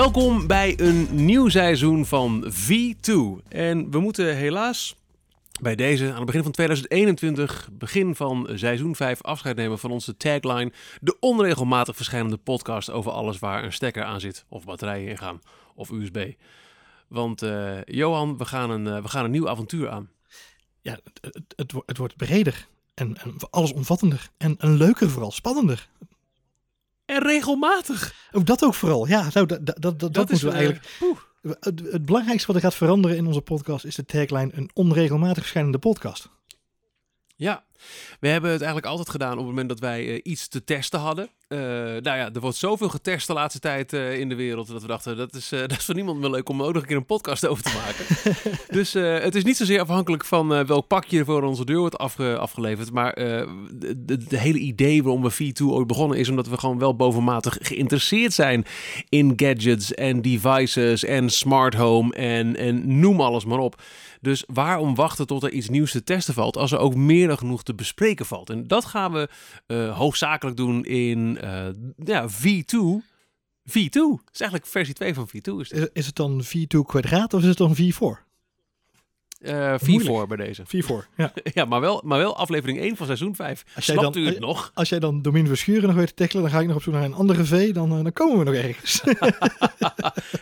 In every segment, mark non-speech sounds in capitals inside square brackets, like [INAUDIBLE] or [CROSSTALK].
Welkom bij een nieuw seizoen van V2. En we moeten helaas bij deze aan het begin van 2021, begin van seizoen 5, afscheid nemen van onze tagline. De onregelmatig verschijnende podcast over alles waar een stekker aan zit, of batterijen in gaan, of USB. Want eh, Johan, we gaan, een, eh, we gaan een nieuw avontuur aan. Ja, het, het, het, wordt- breder en, en allesomvattender en, en leuker vooral, spannender. En regelmatig. Ook dat ook vooral. Ja, nou, dat, dat, dat, dat, moeten we eigenlijk. Het, het belangrijkste wat er gaat veranderen in onze podcast is de tagline een onregelmatig verschijnende podcast. Ja, we hebben het eigenlijk altijd gedaan op het moment dat wij eh, iets te testen hadden. Eh, nou ja, er wordt zoveel getest de laatste tijd eh, in de wereld dat we dachten dat is, [LAUGHS] dat is voor niemand meer leuk om er ook nog een keer een podcast over te maken. [LAUGHS] dus het is niet zozeer afhankelijk van welk pakje er voor onze deur wordt afge- afgeleverd. Maar de hele idee waarom we V2 ooit begonnen is omdat we gewoon wel bovenmatig geïnteresseerd zijn in gadgets en devices en smart home en, en noem alles maar op. Dus waarom wachten tot er iets nieuws te testen valt als er ook meer dan genoeg te bespreken valt? En dat gaan we eh, hoofdzakelijk doen in eh, ja, V2. V2. Dat is eigenlijk versie 2 van V2. Is. Is, is het dan V2 kwadraat of is het dan V4? Eh, V4 Moeilijk. bij deze. V4, ja. [LAUGHS] Ja, maar wel, maar wel aflevering 1 van seizoen 5. Als jij Snapt dan- u het nog? Als jij dan Domien Verschuren nog weet te tackelen, dan ga ik nog op zoek naar een andere V, dan, eh, dan komen we nog ergens. [LAUGHS]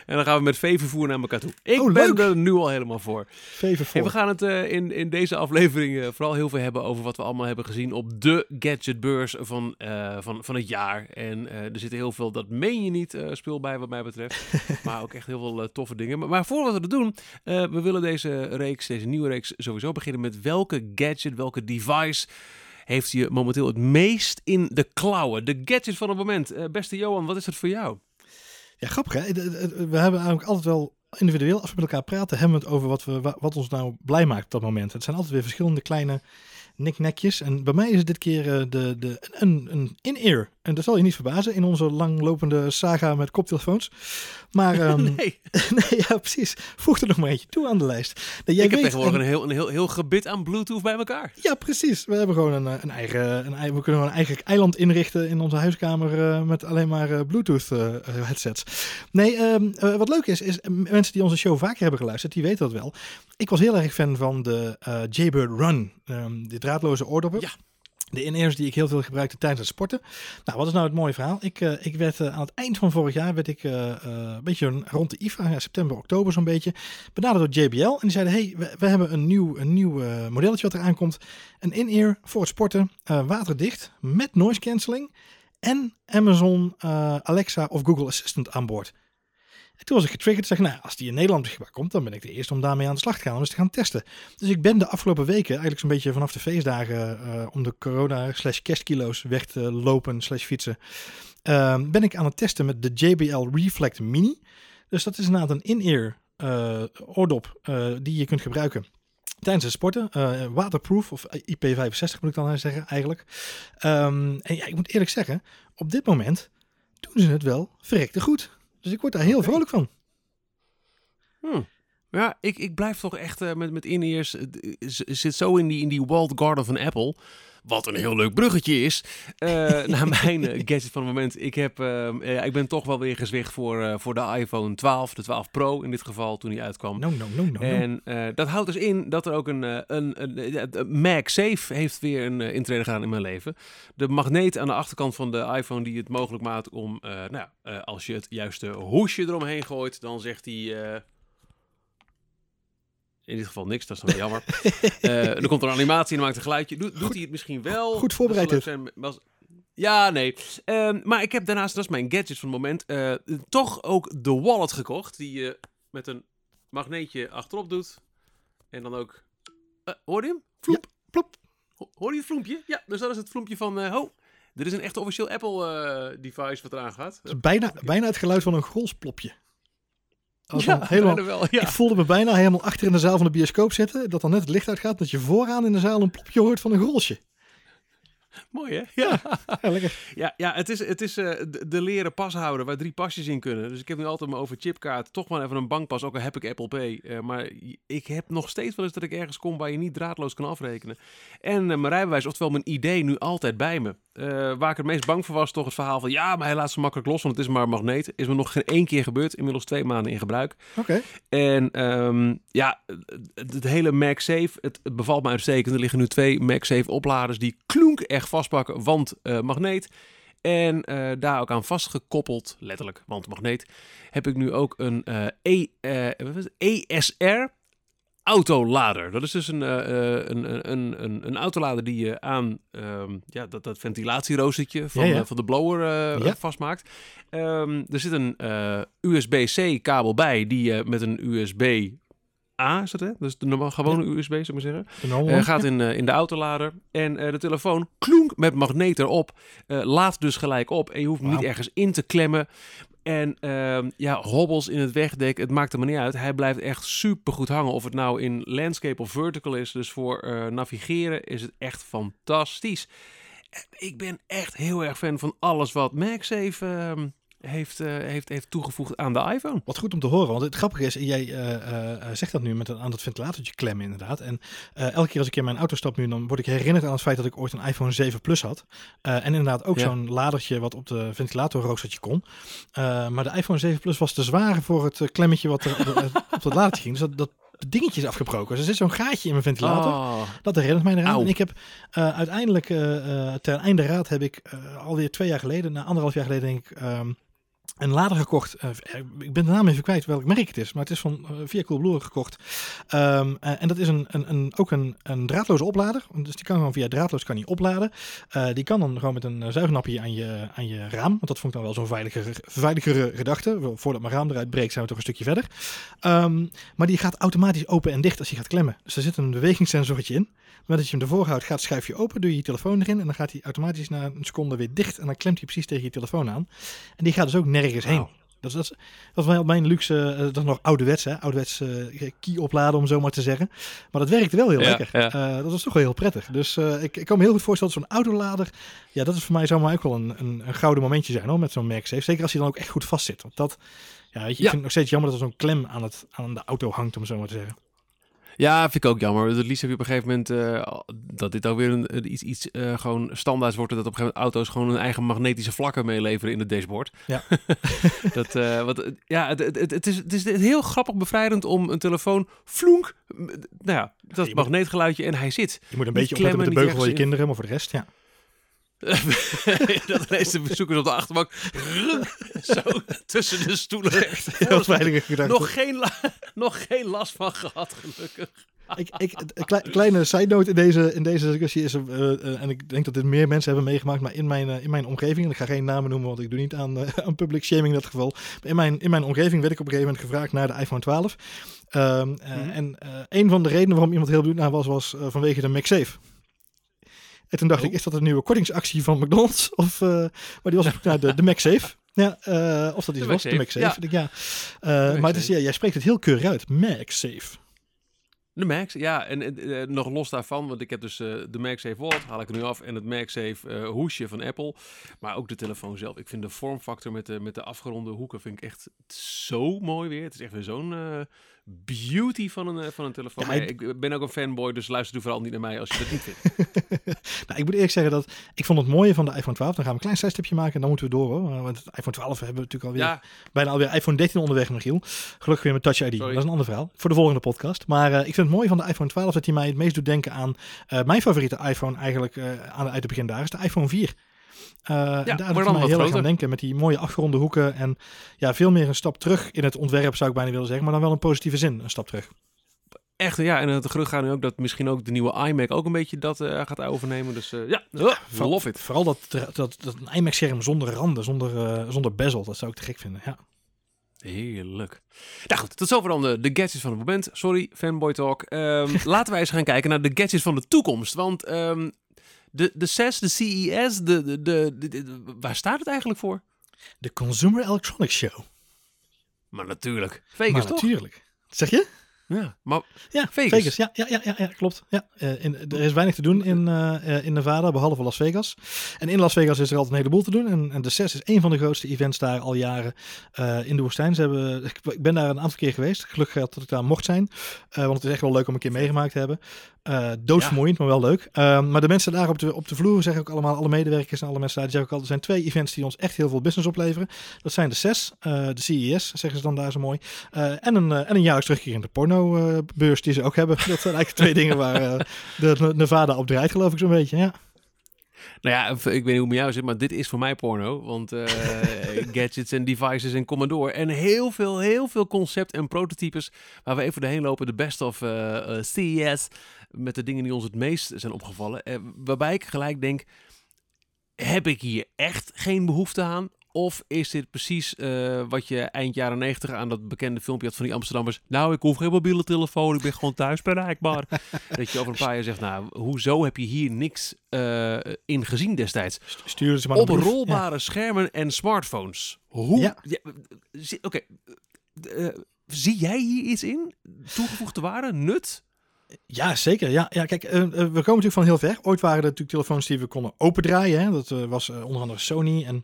En dan gaan we met V-vervoer naar elkaar toe. Ik Oh, ben er nu al helemaal voor. V voor. Hey, we gaan het eh, in, in deze aflevering vooral heel veel hebben over wat we allemaal hebben gezien op de gadgetbeurs van, van, van het jaar. En er zitten heel veel, dat meen je niet, spul bij wat mij betreft. [LAUGHS] maar ook echt heel veel toffe dingen. Maar, maar voordat we dat doen, we willen deze reeks, deze nieuwe reeks, sowieso beginnen met welke gadget, welke device heeft je momenteel het meest in de klauwen? De gadget van het moment. Eh, beste Johan, wat is het voor jou? Ja, grappig hè. We hebben eigenlijk altijd wel individueel, als we met elkaar praten, hebben we het over wat, we, wa- wat ons nou blij maakt op dat moment. Het zijn altijd weer verschillende kleine kniknekjes. En bij mij is het dit keer eh, de, de, een, een in-ear. En dat zal je niet verbazen in onze langlopende saga met koptelefoons. Maar [LAUGHS] ehm, nee. [LAUGHS] nee, ja, precies. Voeg er nog maar eentje toe aan de lijst. Nee, jij ik heb tegenwoordig en- een heel, een, heel, heel gebit aan Bluetooth bij elkaar. Ja, precies. We hebben gewoon een, eh, een eigen, een, we kunnen gewoon een eigen eiland inrichten in onze huiskamer eh, met alleen maar Bluetooth headsets. Nee, ehm, eh, wat leuk is, is mensen die onze show vaker hebben geluisterd, die weten dat wel. Ik was heel erg fan van de eh Jaybird Run, ehm de draadloze oordoppen. Ja. De in-ears die ik heel veel gebruikte tijdens het sporten. Nou, wat is nou het mooie verhaal? Ik, eh, ik werd eh, aan het eind van vorig jaar, werd ik een beetje rond de IFA, september, oktober zo'n beetje, benaderd door JBL. En die zeiden, hey, we, we hebben een nieuw, een nieuw modelletje wat eraan komt. Een in-ear voor het sporten, waterdicht, met noise cancelling en Amazon Alexa of Google Assistant aan boord. En toen was ik getriggerd. Zeg, nou, als die in Nederland beschikbaar komt, dan ben ik de eerste om daarmee aan de slag te gaan. Om eens te gaan testen. Dus ik ben de afgelopen weken, eigenlijk zo'n beetje vanaf de feestdagen, eh, om de corona slash kerstkilo's weg te lopen slash fietsen, eh, ben ik aan het testen met de JBL Reflect Mini. Dus dat is inderdaad een in-ear eh, oordop eh, die je kunt gebruiken tijdens het sporten. Waterproof, of IP65 moet ik dan zeggen eigenlijk. Ehm, en ja, ik moet eerlijk zeggen, op dit moment doen ze het wel verrekte goed. Dus ik word daar heel vrolijk van. Hm. Ja, ik, ik blijf toch echt eh, met, met in-ears. eh, z- zit zo in die, in die walled garden van Apple. Wat een heel leuk bruggetje is. eh, [LAUGHS] naar mijn eh, gadget van het moment. Ik, heb, ehm, ik ben toch wel weer gezwicht voor, eh, voor de iPhone 12. De 12 Pro in dit geval, toen die uitkwam. No, no, no, no. En eh, dat houdt dus in dat er ook een, eh, een, een, eh, de MagSafe heeft weer een eh, intrede gedaan in mijn leven. De magneet aan de achterkant van de iPhone die het mogelijk maakt om, eh, nou, eh, als je het juiste hoesje eromheen gooit, dan zegt hij... in dit geval niks, dat is dan wel jammer. [LAUGHS] Eh dan komt er een animatie en maakt een geluidje. Doet, doet hij het misschien wel? goed voorbereid zijn, was- Ja, nee. Ehm, maar ik heb daarnaast, dat is mijn gadget van het moment, eh, toch ook de wallet gekocht. Die je met een magneetje achterop doet. En dan ook... eh hoor je hem? Vloep. plop. Ho- Hoor je het vloempje? Ja, dus dat is het vloempje van... ho, dit is een echt officieel Apple-device wat eraan gaat. Het is bijna, bijna het geluid van een golsplopje. Als ja, dan helemaal, bijna wel. Ja. Ik voelde me bijna helemaal achter in de zaal van de bioscoop zitten. Dat dan net het licht uitgaat. Dat je vooraan in de zaal een plopje hoort van een grolsje. Mooi, hè? Ja. Ja, [LAUGHS] lekker. Ja, ja het is, het is eh, de, de leren pashouder waar drie pasjes in kunnen. Dus ik heb nu altijd mijn over chipkaart toch maar even een bankpas, ook al heb ik Apple Pay. Eh, maar ik heb nog steeds wel eens dat ik ergens kom waar je niet draadloos kan afrekenen. En eh, mijn rijbewijs, oftewel mijn ID, nu altijd bij me. Eh, waar ik het meest bang voor was, toch het verhaal van... ja, maar hij laat ze makkelijk los, want het is maar een magneet. Is me nog geen één keer gebeurd. Inmiddels twee maanden in gebruik. Oké. En ehm, ja, het, het hele MagSafe, het, het bevalt me uitstekend. Er liggen nu twee MagSafe opladers die klonk echt vastpakken, want eh, magneet. En eh, daar ook aan vastgekoppeld, letterlijk, want magneet, heb ik nu ook een e? ESR autolader. Dat is dus een, eh, eh, een, een, een, een autolader die je aan ehm, ja, dat, dat ventilatieroostertje van, Ja, ja. eh, van de blower eh, Ja. vastmaakt. Ehm, er zit een eh, USB-C kabel bij die je met een USB-A is het, hè? Dus de normaal gewone USB, zou ik maar zeggen. Eh, gaat in, eh, in de autolader. En eh, de telefoon klonk met magneet erop. Eh laat dus gelijk op. En je hoeft hem niet ergens in te klemmen. En ehm, ja, hobbels in het wegdek, het maakt er maar niet uit. Hij blijft echt super goed hangen. Of het nou in landscape of vertical is. Dus voor eh, navigeren is het echt fantastisch. En Ik ben echt heel erg fan van alles wat MagSafe heeft, eh, heeft, heeft toegevoegd aan de iPhone. Wat goed om te horen, want het grappige is, jij eh, eh, zegt dat nu met een, aan dat ventilatortje klemmen inderdaad. En elke keer als ik in mijn auto stap nu, dan word ik herinnerd aan het feit dat ik ooit een iPhone 7 Plus had. En inderdaad ook Ja. zo'n ladertje wat op de ventilatorroostertje kon. Maar de iPhone 7 Plus was te zwaar voor het klemmetje wat er op, dat ladertje ging. Dus dat, dat dingetje is afgebroken. Dus er zit zo'n gaatje in mijn ventilator. Oh, Dat herinnert mij eraan. En ik heb uiteindelijk ter einde raad heb ik alweer twee jaar geleden, na anderhalf jaar geleden denk ik, ehm, een lader gekocht. Eh, ik ben de naam even kwijt welk merk het is, maar het is van eh, via Coolblue gekocht. Ehm, eh, en dat is een, een, een, ook een, een draadloze oplader. Dus die kan gewoon via draadloos kan die opladen. Die kan dan gewoon met een zuignapje aan je, aan je raam. Want dat vond ik dan wel zo'n veiligere, gedachte. Voordat mijn raam eruit breekt zijn we toch een stukje verder. Ehm, maar die gaat automatisch open en dicht als je gaat klemmen. Dus er zit een bewegingssensortje in. Maar dat je hem ervoor houdt, gaat het schuifje open, doe je je telefoon erin en dan gaat hij automatisch na een seconde weer dicht en dan klemt hij precies tegen je telefoon aan. En die gaat dus ook nergens heen. Wauw. Dat is, dat, wel mijn luxe, eh, dat is nog ouderwets, hè? ouderwets eh, key opladen om zo maar te zeggen. Maar dat werkte wel heel Ja, lekker. ja. Eh, dat was toch wel heel prettig. Dus ik, ik kan me heel goed voorstellen dat zo'n autolader, ja, dat is voor mij zomaar ook wel een, een, een gouden momentje zijn hoor, met zo'n MagSafe. Zeker als hij dan ook echt goed vast zit. Want dat, ja, weet je, ik vind het nog steeds jammer dat er zo'n klem aan, het, aan de auto hangt, om zo maar te zeggen. Ja, vind ik ook jammer. Het liefst heb je op een gegeven moment eh, dat dit alweer een, een iets, iets eh, gewoon standaards wordt. Dat op een gegeven moment auto's gewoon hun eigen magnetische vlakken meeleveren in het dashboard. Ja. [LAUGHS] dat, eh, wat, ja, het, het, het, is, het is heel grappig bevrijdend om een telefoon flonk. m- Nou ja, dat moet- magneetgeluidje en hij zit. Je moet een beetje opletten met de beugel van je kinderen, maar voor de rest, ja. [LAUGHS] dat ineens de bezoekers op de achterbank zo tussen de stoelen. Heel veilige gedachte. nog, geen nog geen last van gehad, gelukkig. ik, ik, een kleine side note in deze, in deze discussie is, eh, eh, en ik denk dat dit meer mensen hebben meegemaakt, maar in mijn, eh, in mijn omgeving, en ik ga geen namen noemen, want ik doe niet aan, aan public shaming in dat geval, maar in mijn, in mijn omgeving werd ik op een gegeven moment gevraagd naar de iPhone 12. Ehm, eh, Mhm. En een van de redenen waarom iemand heel benieuwd naar was, was vanwege de MagSafe. En toen dacht Oh. ik, is dat een nieuwe kortingsactie van McDonald's? [LAUGHS] Of, eh, maar die was op naar de, de MagSafe. Ja, eh, of dat iets was, de MagSafe, ja. Ja. Eh, De maar het is, ja, jij spreekt het heel keurig uit. MagSafe. De Max, ja, en nog los daarvan, want ik heb dus eh, de MagSafe Wallet, haal ik er nu af, en het MagSafe eh, hoesje van Apple, maar ook de telefoon zelf. Ik vind de vormfactor met de, met de afgeronde hoeken vind ik echt zo mooi weer. Het is echt weer zo'n beauty van een, eh, van een telefoon. Ja, ik- ik ben ook een fanboy, dus luister doe vooral niet naar mij als je dat niet vindt. [LAUGHS] Nou, ik moet eerlijk zeggen dat ik vond het mooie van de iPhone 12. Dan gaan we een klein zijstipje maken en dan moeten we door. Hoor. Want het iPhone 12 hebben we natuurlijk alweer ja, bijna alweer iPhone 13 onderweg, Michiel. Gelukkig weer met Touch ID. Sorry. Dat is een ander verhaal voor de volgende podcast. Maar eh, ik vind het mooi van de iPhone 12 dat hij mij het meest doet denken aan eh, mijn favoriete iPhone eigenlijk aan uit het begin daar is de iPhone 4. Eh, en daar doet mij heel erg aan denken met die mooie afgeronde hoeken en ja, veel meer een stap terug in het ontwerp zou ik bijna willen zeggen, maar dan wel een positieve zin, een stap terug. echt, ja, en het gerucht gaat nu ook dat misschien ook de nieuwe iMac ook een beetje dat eh, gaat overnemen. Dus eh, ja, Voor- love it. Vooral dat, dat, dat, een iMac-scherm zonder randen, zonder, zonder bezel, dat zou ik te gek vinden. Ja. Heerlijk. Nou goed, tot zover dan de, de gadgets van het moment. Sorry, fanboy talk. Ehm, [LAUGHS] laten wij eens gaan kijken naar de gadgets van de toekomst. Want ehm, de, de CES, de CES, de, de, de, waar staat het eigenlijk voor? De Consumer Electronics Show. Maar natuurlijk. Vegas, maar toch? natuurlijk. Zeg je? Ja, maar Ja, Vegas. Vegas. Ja, ja, ja, ja, klopt. Ja, eh, in, er is weinig te doen in, eh, eh, in Nevada, behalve Las Vegas. En in Las Vegas is er altijd een heleboel te doen. En, en de CES is een van de grootste events daar al jaren in de woestijn. Ze hebben, ik, ben daar een aantal keer geweest. Gelukkig dat ik daar mocht zijn. want het is echt wel leuk om een keer meegemaakt te hebben. Uh, doodvermoeiend, maar wel leuk. Ehm, maar de mensen daar op de, op de vloer zeggen ook allemaal, alle medewerkers en alle mensen daar, die zeggen ook al, er zijn twee events die ons echt heel veel business opleveren. Dat zijn de CES, uh, de CES, zeggen ze dan daar zo mooi. Uh, en, een, en een jaarlijks terugkerende porno-beurs die ze ook hebben. [LAUGHS] Dat zijn eigenlijk twee dingen waar de Nevada op draait, geloof ik zo'n beetje, ja. Nou ja, ik weet niet hoe het met jou zit, maar dit is voor mij porno. Want uh, [LAUGHS] gadgets en devices en Commodore. En heel veel, heel veel concept en prototypes waar we even doorheen lopen. De best of uh, CES. Met de dingen die ons het meest zijn opgevallen. waarbij ik gelijk denk, heb ik hier echt geen behoefte aan? Of is dit precies uh, wat je eind jaren 90 aan dat bekende filmpje had van die Amsterdammers? Nou, ik hoef geen mobiele telefoon, ik ben gewoon thuis bereikbaar. [LAUGHS] dat je over een paar jaar zegt, nou, hoezo heb je hier niks uh, in gezien destijds? Stuur ze maar Op rolbare ja. schermen en smartphones. Hoe? Ja. ja Oké, okay. uh, zie jij hier iets in? Toegevoegde waarde? Nut? Ja, zeker. Ja, ja kijk, uh, we komen natuurlijk van heel ver. Ooit waren er natuurlijk telefoons die we konden opendraaien. Hè. Dat uh, was uh, onder andere Sony en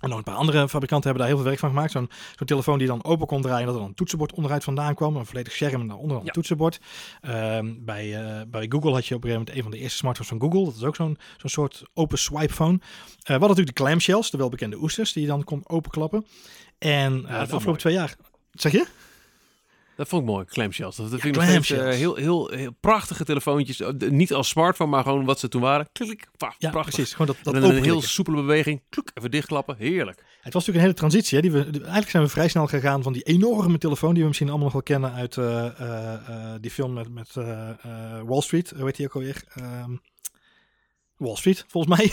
en nog een paar andere fabrikanten hebben daar heel veel werk van gemaakt. Zo'n zo'n telefoon die dan open kon draaien, dat er dan een toetsenbord onderuit vandaan kwam. Een volledig scherm en daaronder een toetsenbord. Uh, bij, bij Google had je op een gegeven moment een van de eerste smartphones van Google. Dat is ook zo'n zo'n soort open swipe phone. We hadden natuurlijk de clamshells, de welbekende oesters, die je dan kon openklappen. En ja, de afgelopen mooi. twee jaar... Zeg je? Dat vond ik mooi, clamshells. Dat vind ik nog uh, heel, heel, heel prachtige telefoontjes. Niet als smartphone, maar gewoon wat ze toen waren. Klik, paf, ja, prachtig. precies. Gewoon dat, dat en een heel soepele beweging. Klik, even dichtklappen. Heerlijk. Het was natuurlijk een hele transitie. Hè, die we, eigenlijk zijn we vrij snel gegaan van die enorme telefoon... die we misschien allemaal nog wel kennen uit uh, uh, die film met, met Wall Street. Hoe heet die ook alweer? Ehm, Wall Street, volgens mij.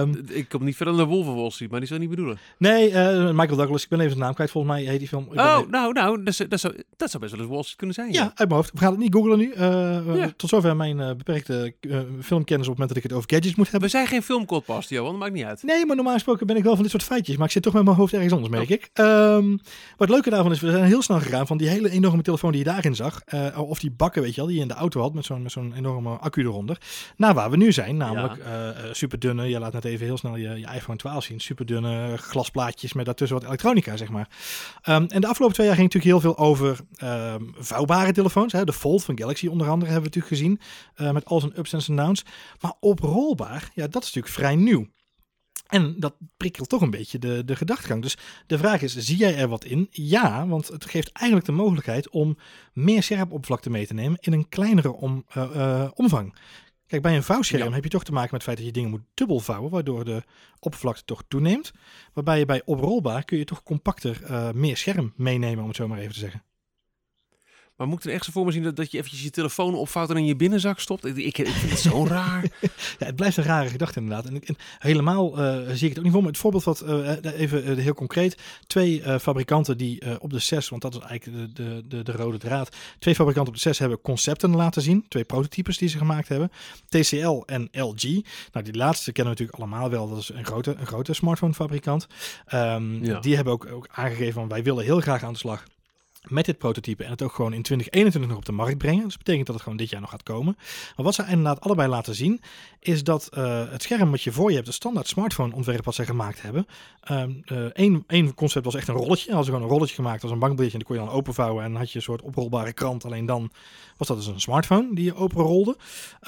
um, [LAUGHS] ik kom niet verder dan de Wolf of Wall Street, maar die zou niet bedoelen. Nee, uh, Michael Douglas, ik ben even zijn naam kwijt. Volgens mij heet die film... Oh, nou, nou, dat, dat, zou, dat zou best wel eens Wall Street kunnen zijn. Ja, uit mijn hoofd. We gaan het niet googlen nu. Uh, ja. Tot zover mijn uh, beperkte filmkennis op het moment dat ik het over gadgets moet hebben. We zijn geen filmcodpast, Johan, dat maakt niet uit. Nee, maar normaal gesproken ben ik wel van dit soort feitjes. Maar ik zit toch met mijn hoofd ergens anders, merk oh. ik. Um, wat het leuke daarvan is, we zijn heel snel gegaan van die hele enorme telefoon die je daarin zag. of die bakken, weet je wel, die je in de auto had met zo'n zo'n enorme accu eronder. Naar waar we nu zijn, namelijk ja. uh, super dunne. Je laat net even heel snel je, je iPhone 12 zien. Super dunne glasplaatjes met daartussen wat elektronica, zeg maar. Um, en de afgelopen twee jaar ging natuurlijk heel veel over um, vouwbare telefoons. Hè. De Fold van Galaxy onder andere hebben we natuurlijk gezien. Uh, met al zijn ups en downs. Maar oprolbaar, ja, dat is natuurlijk vrij nieuw. En dat prikkelt toch een beetje de, de gedachtegang. Dus de vraag is, zie jij er wat in? Ja, want het geeft eigenlijk de mogelijkheid om meer scherpoppervlakte mee te nemen in een kleinere om, uh, uh, omvang. Kijk, bij een vouwscherm heb je toch te maken met het feit dat je dingen moet dubbel vouwen, waardoor de oppervlakte toch toeneemt. Waarbij je bij oprolbaar kun je toch compacter uh, meer scherm meenemen, om het zo maar even te zeggen. Maar moet ik er echt zo voor me zien dat, dat je eventjes je telefoon opvouwt en in je binnenzak stopt? Ik, ik, ik vind het zo [LAUGHS] raar. ja, het blijft een rare gedachte inderdaad. En, en helemaal uh, zie ik het ook niet voor me. Het voorbeeld wat, uh, even uh, heel concreet. Twee fabrikanten die op de 6, want dat is eigenlijk de, de, de, de, rode draad. Twee fabrikanten op de 6 hebben concepten laten zien. Twee prototypes die ze gemaakt hebben. TCL en LG. Nou, die laatste kennen we natuurlijk allemaal wel. Dat is een grote, een grote smartphone fabrikant. Um, ja. Die hebben ook, ook aangegeven van wij willen heel graag aan de slag met dit prototype en het ook gewoon in 2021 nog op de markt brengen. Dus dat betekent dat het gewoon dit jaar nog gaat komen. Maar wat ze inderdaad allebei laten zien, is dat uh, het scherm wat je voor je hebt, de standaard smartphone ontwerp wat ze gemaakt hebben. Eén um, uh, concept was echt een rolletje. Als ze gewoon een rolletje gemaakt, als een bankbiljet en die kon je dan openvouwen en dan had je een soort oprolbare krant. Alleen dan was dat dus een smartphone die je openrolde.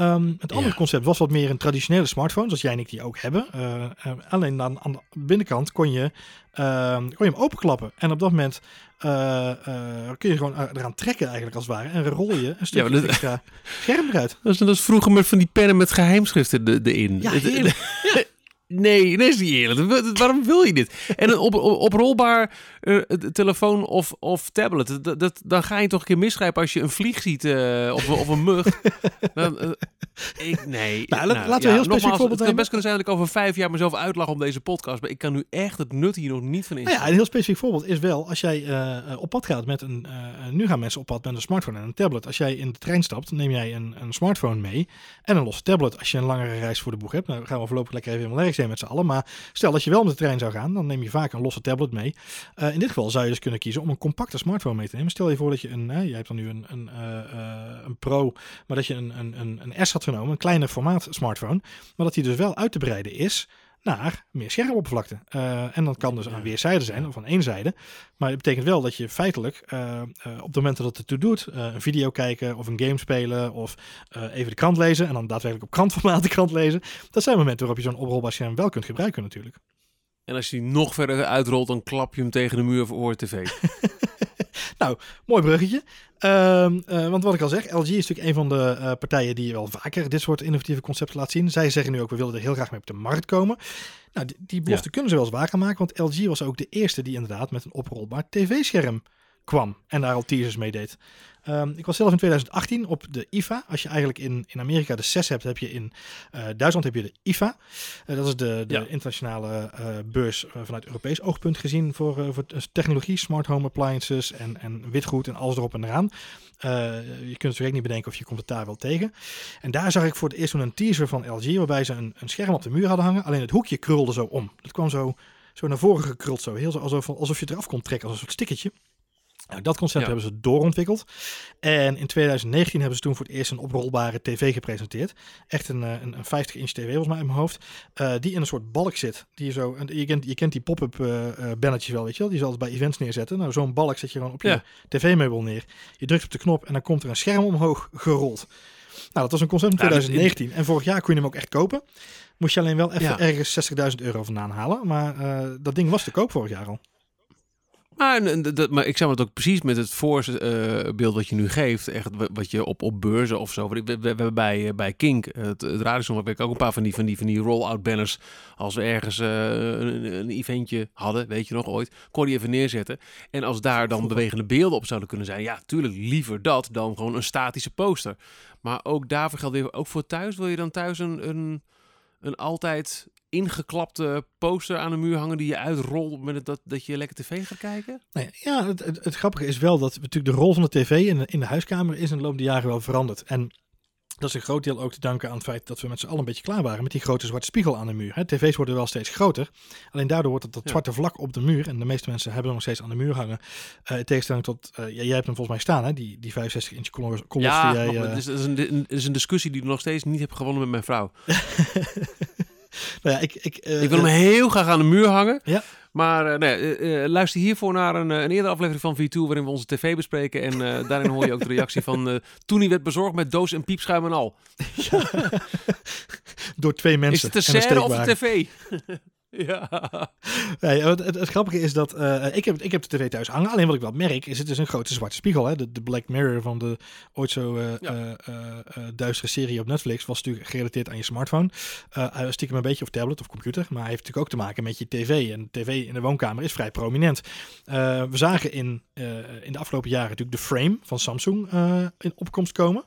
Um, het andere ja. concept was wat meer een traditionele smartphone, zoals jij en ik die ook hebben. Uh, alleen dan aan de binnenkant kon je, kon je hem openklappen. En op dat moment uh, uh, kun je gewoon eraan trekken eigenlijk als het ware. En rol je een stukje ja, dat, extra scherm eruit. Dat is, dat is vroeger met van die pennen met geheimschriften erin. Ja, heerlijk. [LAUGHS] Nee, dat is niet eerlijk. Waarom wil je dit? En een op, op, oprolbaar uh, telefoon of, of tablet, dat, dat, dan ga je toch een keer misgrijpen als je een vlieg ziet uh, of, of een mug. [LAUGHS] dan, uh, ik, nee. Nou, nou, laten we ja, heel specifiek voorbeeld Het best kunnen zijn dat ik over vijf jaar mezelf uitlag om deze podcast, maar ik kan nu echt het nut hier nog niet van in. Nou ja, een heel specifiek voorbeeld is wel, als jij op pad gaat met een, nu gaan mensen op pad met een smartphone en een tablet. Als jij in de trein stapt, neem jij een, een smartphone mee en een losse tablet als je een langere reis voor de boeg hebt. Nou gaan we voorlopig lekker even helemaal nergens met z'n allen. Maar stel dat je wel met de trein zou gaan, dan neem je vaak een losse tablet mee. Uh, in dit geval zou je dus kunnen kiezen om een compacte smartphone mee te nemen. Stel je voor dat je een, uh, hebt dan nu een, een, uh, een Pro, maar dat je een, een, een S had genomen, een kleiner formaat smartphone. Maar dat die dus wel uit te breiden is naar meer schermoppervlakte. Uh, en dat kan dus aan weerszijden zijn of aan één zijde. Maar het betekent wel dat je feitelijk uh, uh, op het moment dat het ertoe doet, een video kijken of een game spelen of even de krant lezen en dan daadwerkelijk op krantformaat de krant lezen. Dat zijn momenten waarop je zo'n oprolbaar scherm wel kunt gebruiken natuurlijk. En als je die nog verder uitrolt, dan klap je hem tegen de muur voor tv. [LAUGHS] nou, mooi bruggetje. Uh, uh, want wat ik al zeg, LG is natuurlijk een van de uh, partijen die wel vaker dit soort innovatieve concepten laat zien. Zij zeggen nu ook, we willen er heel graag mee op de markt komen. Nou, die, die belofte ja. kunnen ze wel eens waar maken, want LG was ook de eerste die inderdaad met een oprolbaar tv-scherm kwam en daar al teasers mee deed. Um, ik was zelf in 2018 op de IFA. Als je eigenlijk in, in Amerika de CES hebt, heb je in uh, Duitsland heb je de IFA. Uh, dat is de, de ja. internationale uh, beurs vanuit Europees oogpunt gezien voor, voor technologie, smart home appliances en, en witgoed en alles erop en eraan. je kunt direct niet bedenken of je komt het daar wel tegen. En daar zag ik voor het eerst een teaser van LG waarbij ze een, een scherm op de muur hadden hangen. Alleen het hoekje krulde zo om. Het kwam zo, zo naar voren gekruld zo. Heel zo alsof, alsof je het eraf kon trekken als een soort stickertje. Nou, dat concept ja. hebben ze doorontwikkeld. En in 2019 hebben ze toen voor het eerst een oprolbare tv gepresenteerd. Echt een, een, een 50-inch tv volgens mij in mijn hoofd. Uh, die in een soort balk zit. Die zo, en je, kent, je kent die pop-up uh, uh, bannetjes wel, weet je wel. Die zal het bij events neerzetten. Nou, zo'n balk zet je gewoon op je tv-meubel neer. Je drukt op de knop en dan komt er een scherm omhoog gerold. Nou, dat was een concept in 2019. En vorig jaar kon je hem ook echt kopen. Moest je alleen wel even ja. ergens 60.000 euro vandaan halen. Maar dat ding was te koop vorig jaar al. Maar, dat, maar ik zou het ook precies met het voorbeeld wat je nu geeft, echt wat je op, op beurzen of zo. We, we, we hebben bij, eh, bij Kink, het, het radiosong, heb ik ook een paar van die, van die, van die roll-out banners. Als we ergens uh, een, een, eventje hadden, weet je nog ooit, kon die even neerzetten. En als daar dan bewegende beelden op zouden kunnen zijn, ja, tuurlijk liever dat dan gewoon een statische poster. Maar ook daarvoor geldt weer, ook voor thuis, wil je dan thuis een, een, een altijd ingeklapte poster aan de muur hangen die je uitrolt met het, dat, dat je lekker tv gaat kijken? Nee, ja, het, het, het, grappige is wel dat natuurlijk de rol van de tv in in de huiskamer is in de loop der jaren wel veranderd. En dat is een groot deel ook te danken aan het feit dat we met z'n allen een beetje klaar waren met die grote zwarte spiegel aan de muur. TV's worden wel steeds groter. Alleen daardoor wordt het dat ja. zwarte vlak op de muur. En de meeste mensen hebben hem nog steeds aan de muur hangen. Uh, in tegenstelling tot, uh, jij hebt hem volgens mij staan, hè? Die, die 65 inch kolos. Ja, die jij, uh... het, is, het, is een, het is een discussie die ik nog steeds niet heb gewonnen met mijn vrouw. [LAUGHS] nou ja, ik, ik, uh, ik wil hem heel graag aan de muur hangen. Ja. Maar uh, nee, uh, luister hiervoor naar een, een eerdere aflevering van V2 waarin we onze tv bespreken. En [LAUGHS] daarin hoor je ook de reactie van toen hij werd bezorgd met doos en piepschuim en al. Ja. [LAUGHS] Door twee mensen. Is het de serre of de tv? [LAUGHS] [LAUGHS] Ja. Nee, het, het, het, grappige is dat uh, ik, heb, ik heb de tv thuis hangen. Alleen wat ik wel merk is het is een grote zwarte spiegel. Hè? De, de Black Mirror van de ooit zo uh, ja. uh, duistere serie op Netflix was natuurlijk gerelateerd aan je smartphone. stiekem een beetje of tablet of computer. Maar hij heeft natuurlijk ook te maken met je tv. En tv in de woonkamer is vrij prominent. we zagen in, in de afgelopen jaren natuurlijk de frame van Samsung in opkomst komen.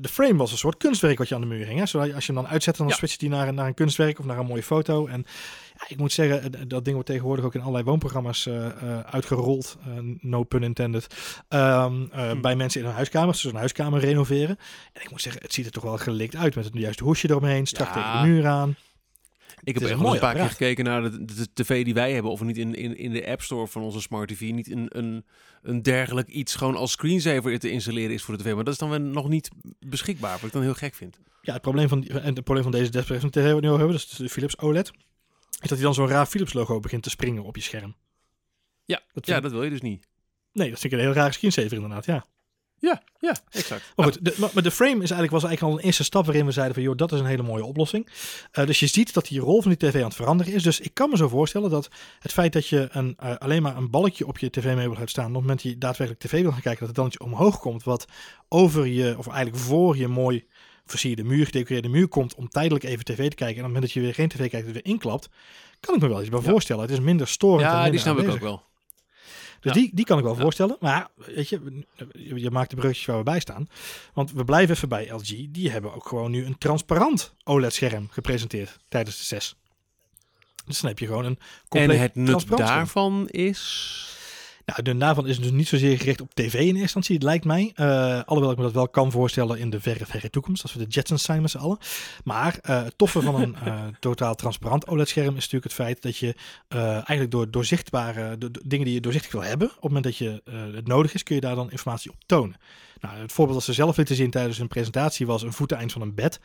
De frame was een soort kunstwerk wat je aan de muur hing. Hè? Zodat je, als je hem dan uitzet, dan ja. switcht hij naar, naar een kunstwerk of naar een mooie foto. En ja, ik moet zeggen, dat ding wordt tegenwoordig ook in allerlei woonprogramma's uh, uh, uitgerold. no pun intended. Um, hm. Bij mensen in hun huiskamers, dus een huiskamer renoveren. En ik moet zeggen, het ziet er toch wel gelikt uit met het juiste hoesje eromheen, strak ja. tegen de muur aan. Ik heb echt een, een paar keer gekeken naar de, de, tv die wij hebben. Of niet in, in, in de App Store van onze Smart TV niet een, een, een dergelijk iets gewoon als screensaver te installeren is voor de tv. Maar dat is dan weer nog niet beschikbaar, wat ik dan heel gek vind. Ja, het probleem van, en het probleem van deze display van de tv wat we nu hebben, dus de Philips OLED, is dat hij dan zo'n raar Philips logo begint te springen op je scherm. Ja, dat, ja, dat wil je dus niet. Nee, dat vind ik een heel raar screensaver inderdaad, ja. Ja, ja, exact. Maar goed, de, maar de frame is eigenlijk, was eigenlijk al een eerste stap waarin we zeiden van, joh, dat is een hele mooie oplossing. Uh, dus je ziet dat die rol van die tv aan het veranderen is. Dus ik kan me zo voorstellen dat het feit dat je een, uh, alleen maar een balkje op je tv-meubel hebt staan, op het moment dat je daadwerkelijk tv wil gaan kijken, dat het dan iets omhoog komt, wat over je, of eigenlijk voor je mooi versierde muur, gedecoreerde muur komt, om tijdelijk even tv te kijken. En op het moment dat je weer geen tv kijkt, het weer inklapt, kan ik me wel iets bij ja. voorstellen. Het is minder storend. Ja, die snap ik ook wel. Dus ja. die, die kan ik wel voorstellen. Maar weet je, je maakt de bruggetjes waar we bij staan. Want we blijven even bij LG. Die hebben ook gewoon nu een transparant OLED-scherm gepresenteerd tijdens de 6. Dus dan heb je gewoon een compleet En het nut daarvan is... Nou, de daarvan is dus niet zozeer gericht op tv in eerste instantie, het lijkt mij. Uh, alhoewel ik me dat wel kan voorstellen in de verre, verre toekomst, als we de Jetsons zijn met z'n allen. Maar uh, het toffe van een uh, [LAUGHS] totaal transparant OLED-scherm is natuurlijk het feit dat je eigenlijk door doorzichtbare dingen die je doorzichtig wil hebben, op het moment dat je het nodig is, kun je daar dan informatie op tonen. Nou, het voorbeeld dat ze zelf lieten zien tijdens een presentatie was een voeteneind van een bed.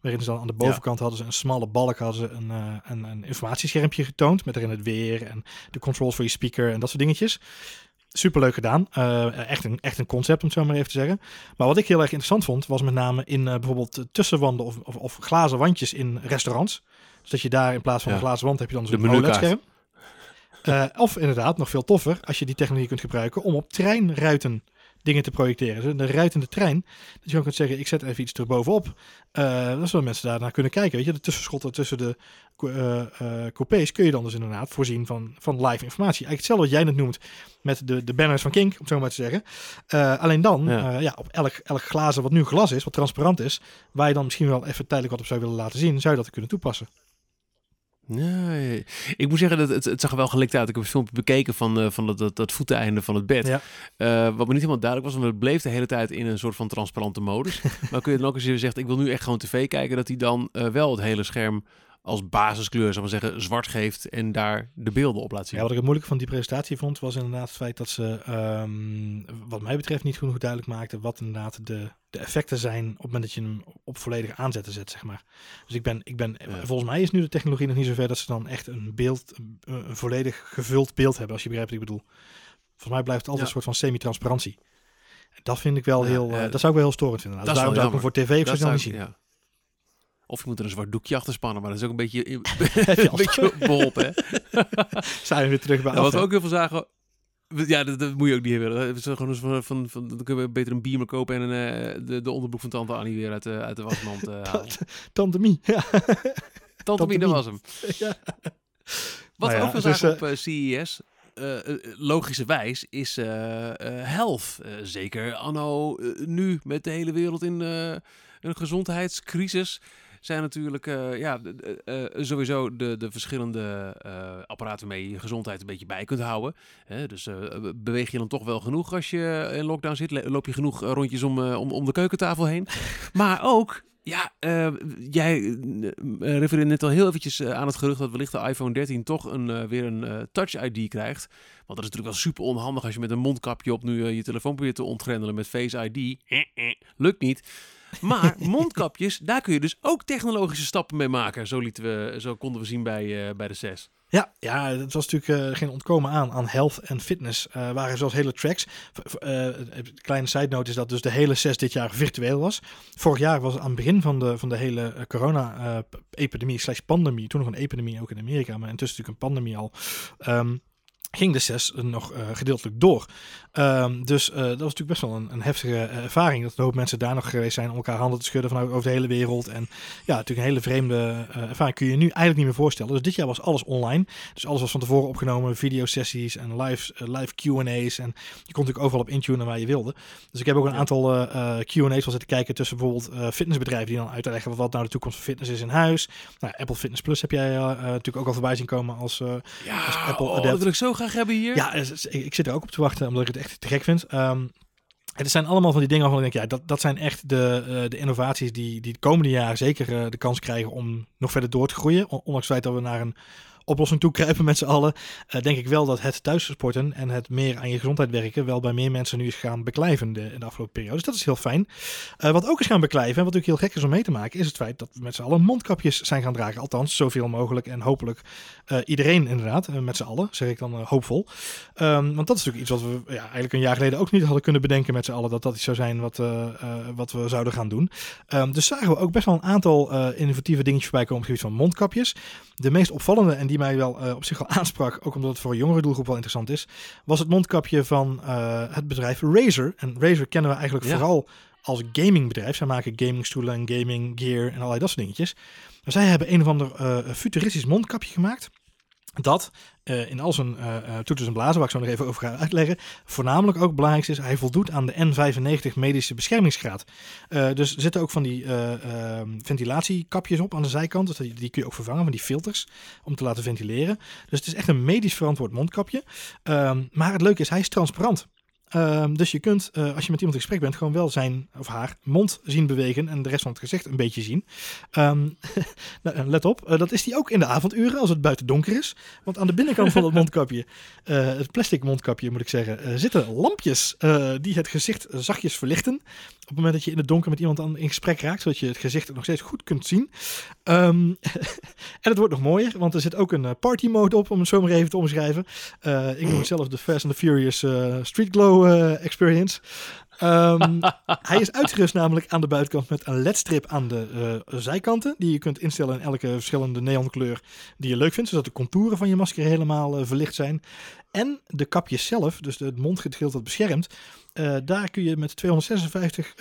Waarin ze dan aan de bovenkant hadden ze een smalle balk, hadden ze een, uh, een, een informatieschermpje getoond. Met erin het weer en de controls voor je speaker en dat soort dingetjes. Superleuk gedaan. Uh, echt, een, echt een concept, om het zo maar even te zeggen. Maar wat ik heel erg interessant vond, was met name in uh, bijvoorbeeld tussenwanden of, of, of, glazen wandjes in restaurants. Dus dat je daar in plaats van ja. een glazen wand heb je dan zo'n OLED-scherm. Uh, of inderdaad, nog veel toffer, als je die technologie kunt gebruiken om op treinruiten dingen te projecteren. Dus de ruitende trein. Dat je ook kunt zeggen, ik zet even iets erbovenop. Uh, dan zullen mensen daarnaar kunnen kijken. Weet je, de tussenschotten tussen de uh, uh, coupés kun je dan dus inderdaad voorzien van, van live informatie. Eigenlijk hetzelfde wat jij net noemt met de, de banners van Kink, om zo maar te zeggen. alleen dan, ja. ja. op elk, elk glazen wat nu glas is, wat transparant is, waar je dan misschien wel even tijdelijk wat op zou willen laten zien, zou je dat kunnen toepassen. Nee, ik moet zeggen dat het, het zag er wel gelikt uit. Ik heb een filmpje bekeken van, uh, van dat, dat, dat voeteneinde van het bed. Ja. Uh, wat me niet helemaal duidelijk was, want het bleef de hele tijd in een soort van transparante modus. [LAUGHS] maar kun je dan ook als je zegt, ik wil nu echt gewoon tv kijken, dat hij dan uh, wel het hele scherm als basiskleur, zal maar zeggen, zwart geeft en daar de beelden op laat zien. Ja, wat ik het moeilijk van die presentatie vond, was inderdaad het feit dat ze, um, wat mij betreft, niet genoeg duidelijk maakten wat inderdaad de, de effecten zijn op het moment dat je hem op volledige aanzetten zet, zeg maar. Dus ik ben, ik ben ja. volgens mij is nu de technologie nog niet zover dat ze dan echt een beeld, een, een volledig gevuld beeld hebben, als je begrijpt wat ik bedoel. Volgens mij blijft het altijd ja. een soort van semi-transparantie. Dat vind ik wel ja, heel, uh, dat zou ik wel heel storend vinden. Nou, dus daarom zou ik hem voor tv of zo niet zien. Of je moet er een zwart doekje achter spannen, maar dat is ook een beetje, [LAUGHS] [LAUGHS] een beetje beholpen. Hè? Zijn we weer terug bij nou, Wat we ook heel veel zagen, ja, dat, dat, moet je ook niet hebben. Is gewoon van, van, van, dan kunnen we beter een beamer kopen en een, uh, de, de onderbroek van tante Annie weer uit, uh, uit de wasmand uh, halen. Tante Mie, ja. Tante Mie, dat was hem. [LAUGHS] ja. Wat nou ja, ook wel dus, zagen op CES, logischerwijs, is health. zeker anno nu met de hele wereld in een gezondheidscrisis zijn natuurlijk uh, ja, uh, sowieso de, de verschillende apparaten waarmee je je gezondheid een beetje bij kunt houden. Hè? Dus beweeg je dan toch wel genoeg als je in lockdown zit? Loop je genoeg rondjes om, om, om de keukentafel heen? [LAUGHS] maar ook ja, uh, jij uh, refereerde net al heel eventjes uh, aan het gerucht dat wellicht de iPhone 13 toch een, weer een Touch ID krijgt. Want dat is natuurlijk wel super onhandig als je met een mondkapje op nu je telefoon probeert te ontgrendelen met Face ID. Lukt niet. Maar [LAUGHS] mondkapjes, daar kun je dus ook technologische stappen mee maken. Zo, lieten we, zo konden we zien bij, uh, bij de 6. Ja, ja, het was natuurlijk uh, geen ontkomen aan aan health en fitness. Uh, waren zoals hele tracks. Uh, kleine side note is dat dus de hele 6 dit jaar virtueel was. Vorig jaar was aan het begin van de, van de hele corona-epidemie slash pandemie. Toen nog een epidemie ook in Amerika, maar intussen natuurlijk een pandemie al. Um, ging de 6 nog uh, gedeeltelijk door. Um, dus uh, dat was natuurlijk best wel een, een heftige uh, ervaring. Dat een hoop mensen daar nog geweest zijn om elkaar handen te schudden vanuit over de hele wereld. En ja, natuurlijk een hele vreemde ervaring kun je je nu eigenlijk niet meer voorstellen. Dus dit jaar was alles online. Dus alles was van tevoren opgenomen. Videosessies en live, live Q&A's. En je kon natuurlijk overal op intunen waar je wilde. Dus ik heb ook een aantal Q&A's al zitten kijken tussen bijvoorbeeld fitnessbedrijven die dan uitleggen wat nou de toekomst van fitness is in huis. Nou, Apple Fitness Plus heb jij natuurlijk ook al voorbij zien komen als, ja, als Apple oh, Dat wil ik zo hebben hier. Ja, ik zit er ook op te wachten omdat ik het echt te gek vind. Um, het zijn allemaal van die dingen waarvan ik denk, ja, dat, dat zijn echt de, uh, de innovaties die, die de komende jaren zeker uh, de kans krijgen om nog verder door te groeien. Ondanks het feit dat we naar een oplossing toe kruipen met z'n allen, uh, denk ik wel dat het thuissporten en het meer aan je gezondheid werken wel bij meer mensen nu is gaan beklijven de, in de afgelopen periode. Dus dat is heel fijn. Uh, wat ook is gaan beklijven, en wat ook heel gek is om mee te maken, is het feit dat we met z'n allen mondkapjes zijn gaan dragen. Althans, zoveel mogelijk en hopelijk uh, iedereen inderdaad, met z'n allen, zeg ik dan hoopvol. Um, want dat is natuurlijk iets wat we ja, eigenlijk een jaar geleden ook niet hadden kunnen bedenken met z'n allen, dat dat iets zou zijn wat, wat we zouden gaan doen. Um, dus zagen we ook best wel een aantal innovatieve dingetjes voorbij komen op het gebied van mondkapjes. De meest opvallende en die mij wel uh, op zich wel [LAUGHS] aansprak, ook omdat het voor een jongere doelgroep wel interessant is, was het mondkapje van uh, het bedrijf Razer. En Razer kennen we eigenlijk ja. vooral als gamingbedrijf. Zij maken gamingstoelen en gaming gear en allerlei dat soort dingetjes. Maar zij hebben een of ander uh, futuristisch mondkapje gemaakt dat uh, in al zijn uh, toeters en blazen, waar ik zo nog even over ga uitleggen, voornamelijk ook belangrijk is, hij voldoet aan de N95 medische beschermingsgraad. Dus er zitten ook van die ehm, ventilatiekapjes op aan de zijkant, dus die, die, kun je ook vervangen, van die filters, om te laten ventileren. Dus het is echt een medisch verantwoord mondkapje. Ehm, maar het leuke is, hij is transparant. Ehm, dus je kunt, eh, als je met iemand in gesprek bent, gewoon wel zijn of haar mond zien bewegen en de rest van het gezicht een beetje zien. Ehm, [LAUGHS] nou, let op, eh, dat is die ook in de avonduren als het buiten donker is. Want aan de binnenkant van het [LAUGHS] mondkapje, eh, het plastic mondkapje moet ik zeggen, zitten lampjes die het gezicht zachtjes verlichten. Op het moment dat je in het donker met iemand aan, in gesprek raakt, zodat je het gezicht nog steeds goed kunt zien. Ehm, [LAUGHS] en het wordt nog mooier, want er zit ook een party mode op, om het zo maar even te omschrijven. ik noem het zelf de Fast and the Furious Street Glow uh, experience. Um, [LAUGHS] hij is uitgerust namelijk aan de buitenkant met een ledstrip aan de uh, zijkanten. Die je kunt instellen in elke verschillende neonkleur die je leuk vindt. Zodat de contouren van je masker helemaal uh, verlicht zijn. En de kapjes zelf, dus het mondgedeelte dat beschermt. Uh, daar kun je met 256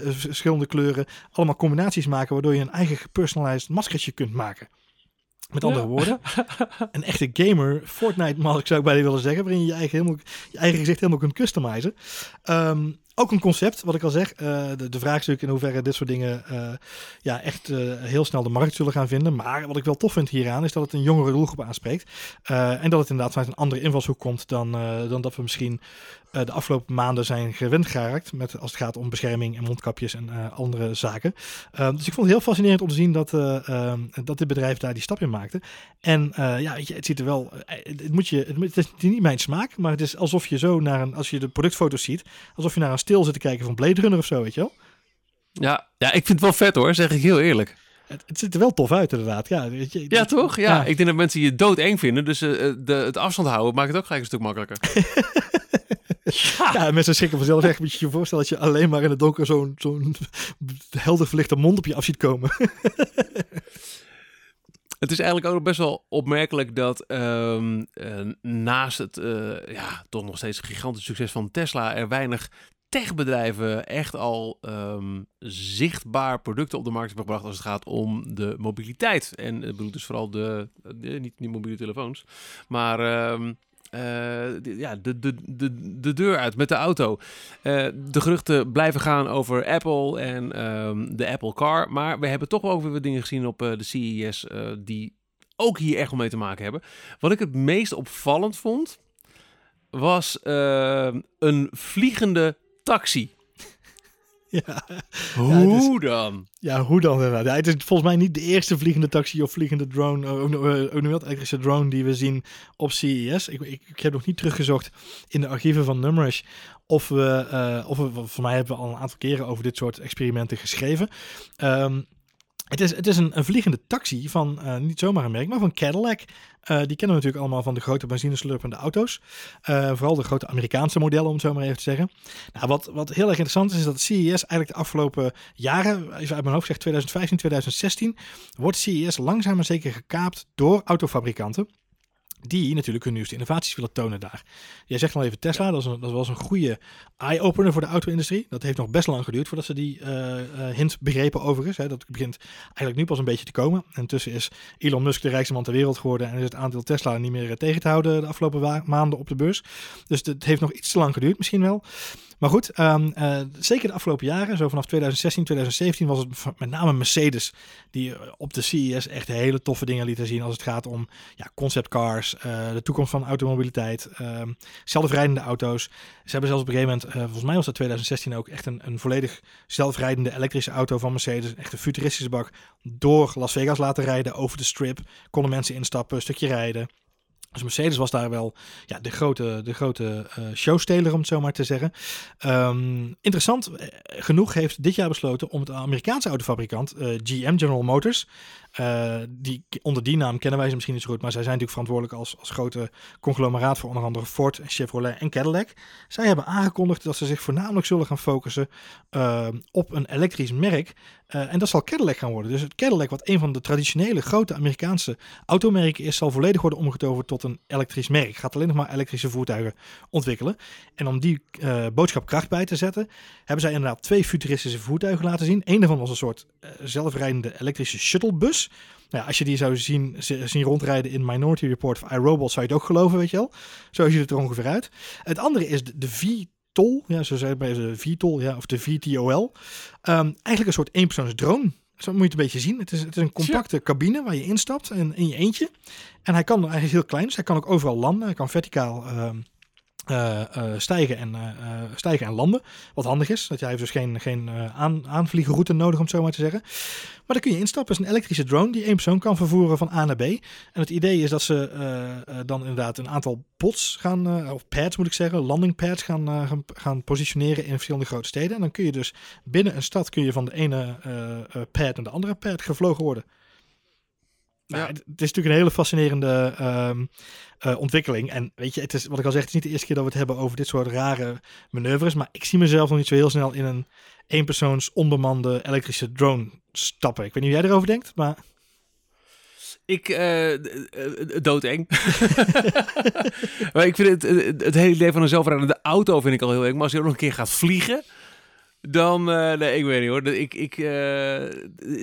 verschillende kleuren allemaal combinaties maken. Waardoor je een eigen gepersonalized maskertje kunt maken. Met andere woorden, [LAUGHS] een echte gamer, Fortnite mag ik zou ik bij willen zeggen, waarin je je eigen, helemaal, je eigen gezicht helemaal kunt customizen. Um, ook een concept, wat ik al zeg. Uh, de, de vraag is natuurlijk in hoeverre dit soort dingen uh, ja, echt uh, heel snel de markt zullen gaan vinden. Maar wat ik wel tof vind hieraan is dat het een jongere doelgroep aanspreekt. en dat het inderdaad vanuit een andere invalshoek komt dan, dan dat we misschien de afgelopen maanden zijn gewend geraakt. Met, als het gaat om bescherming en mondkapjes en andere zaken. dus ik vond het heel fascinerend om te zien dat, ehm, dat dit bedrijf daar die stap in maakte. En ja, het ziet er wel. Het, moet je, het, is niet mijn smaak, maar het is alsof je zo naar een. Als je de productfoto's ziet, alsof je naar een stil zitten kijken van Blade Runner of zo, weet je wel? Ja, ja ik vind het wel vet hoor, zeg ik heel eerlijk. Het, het ziet er wel tof uit inderdaad. Ja, weet je, ja toch? Ja. ik denk dat mensen je doodeng vinden. Dus uh, de, het afstand houden maakt het ook gelijk een stuk makkelijker. ja. [LAUGHS] ja, mensen schrikken vanzelf echt. Moet je je voorstellen dat je alleen maar in het donker zo'n zo'n helder verlichte mond op je af ziet komen. [LAUGHS] Het is eigenlijk ook best wel opmerkelijk dat um, uh, naast het uh, ja, toch nog steeds gigantisch succes van Tesla er weinig techbedrijven echt al um, zichtbaar producten op de markt hebben gebracht als het gaat om de mobiliteit. En ik bedoel dus vooral de, de niet, niet mobiele telefoons, maar um, uh, ja, de, de, de, de deur uit met de auto. Uh, de geruchten blijven gaan over Apple en um, de Apple Car. Maar we hebben toch ook weer wat dingen gezien op de CES die ook hier echt mee te maken hebben. Wat ik het meest opvallend vond, was een vliegende taxi. [LAUGHS] Ja. Hoe dan? Ja, hoe dan. Ja, het is volgens mij niet de eerste vliegende taxi of vliegende drone, uh, ook wat elektrische drone die we zien op CES. Ik, ik, ik, heb nog niet teruggezocht in de archieven van Numrush of we, uh, of we, voor mij hebben we al een aantal keren over dit soort experimenten geschreven. Um, het is, het is een, een vliegende taxi van uh, niet zomaar een merk, maar van Cadillac. Uh, die kennen we natuurlijk allemaal van de grote benzineslurpende auto's. Uh, vooral de grote Amerikaanse modellen, om het zo maar even te zeggen. Nou, wat, wat heel erg interessant is, is dat CES eigenlijk de afgelopen jaren, even uit mijn hoofd zeg 2015, 2016, wordt CES langzaam maar zeker gekaapt door autofabrikanten die natuurlijk hun nieuwste innovaties willen tonen daar. Jij zegt al even Tesla, dat, is een, dat was een goede eye-opener voor de auto-industrie. Dat heeft nog best lang geduurd voordat ze die uh, uh, hint begrepen overigens. Hè. Dat begint eigenlijk nu pas een beetje te komen. En intussen is Elon Musk de rijkste man ter wereld geworden en is het aandeel Tesla niet meer tegen te houden de afgelopen maanden op de beurs. Dus het heeft nog iets te lang geduurd misschien wel. Maar goed, um, uh, zeker de afgelopen jaren, zo vanaf 2016, 2017, was het met name Mercedes die op de CES echt hele toffe dingen lieten zien als het gaat om ja, conceptcars, uh, de toekomst van automobiliteit, uh, zelfrijdende auto's. Ze hebben zelfs op een gegeven moment, volgens mij was dat 2016 ook, echt een, een volledig zelfrijdende elektrische auto van Mercedes, echt een futuristische bak, door Las Vegas laten rijden over de strip. Konden mensen instappen, een stukje rijden. Dus Mercedes was daar wel ja, de grote, de grote uh, showsteler, om het zo maar te zeggen. Um, interessant eh, genoeg heeft dit jaar besloten om het Amerikaanse autofabrikant uh, GM, General Motors, uh, die, onder die naam kennen wij ze misschien niet zo goed, maar zij zijn natuurlijk verantwoordelijk als, als grote conglomeraat voor onder andere Ford, Chevrolet en Cadillac. Zij hebben aangekondigd dat ze zich voornamelijk zullen gaan focussen uh, op een elektrisch merk. Uh, en dat zal Cadillac gaan worden. Dus het Cadillac, wat een van de traditionele grote Amerikaanse automerken is, zal volledig worden omgetoverd tot een elektrisch merk. Gaat alleen nog maar elektrische voertuigen ontwikkelen. En om die boodschap kracht bij te zetten, hebben zij inderdaad twee futuristische voertuigen laten zien. Eén daarvan was een soort zelfrijdende elektrische shuttlebus. Nou ja, als je die zou zien, zien rondrijden in Minority Report of iRobot, zou je het ook geloven, weet je wel. Zo ziet het er ongeveer uit. Het andere is de, de VTOL, ja, zo zei het bij de VTOL, ja, of de VTOL. Um, eigenlijk een soort eenpersoons drone. Zo moet je het een beetje zien. Het is, het is een compacte cabine waar je instapt en in je eentje. En hij kan, hij is heel klein, dus hij kan ook overal landen. Hij kan verticaal um, eh, eh, stijgen, en, eh, stijgen en landen. Wat handig is. Dat jij dus geen, geen aan, aanvliegenroute nodig, om het zo maar te zeggen. Maar dan kun je instappen. Het is een elektrische drone die één persoon kan vervoeren van A naar B. En het idee is dat ze dan inderdaad een aantal pods gaan, of pads moet ik zeggen, landing pads gaan, gaan, gaan positioneren in verschillende grote steden. En dan kun je dus binnen een stad kun je van de ene pad naar de andere pad gevlogen worden. Nou, Ja. het, het is natuurlijk een hele fascinerende ehm, eh, ontwikkeling. En weet je, het is, wat ik al zeg, het is niet de eerste keer dat we het hebben over dit soort rare manoeuvres. Maar ik zie mezelf nog niet zo heel snel in een eenpersoons onbemande elektrische drone stappen. Ik weet niet hoe jij erover denkt, maar Ik, eh, eh, doodeng. [LAUGHS] maar ik vind het, het, het hele idee van een zelfrijdende auto vind ik al heel eng. Maar als je ook nog een keer gaat vliegen, dan, eh, nee, ik weet niet hoor. Ik, ik eh,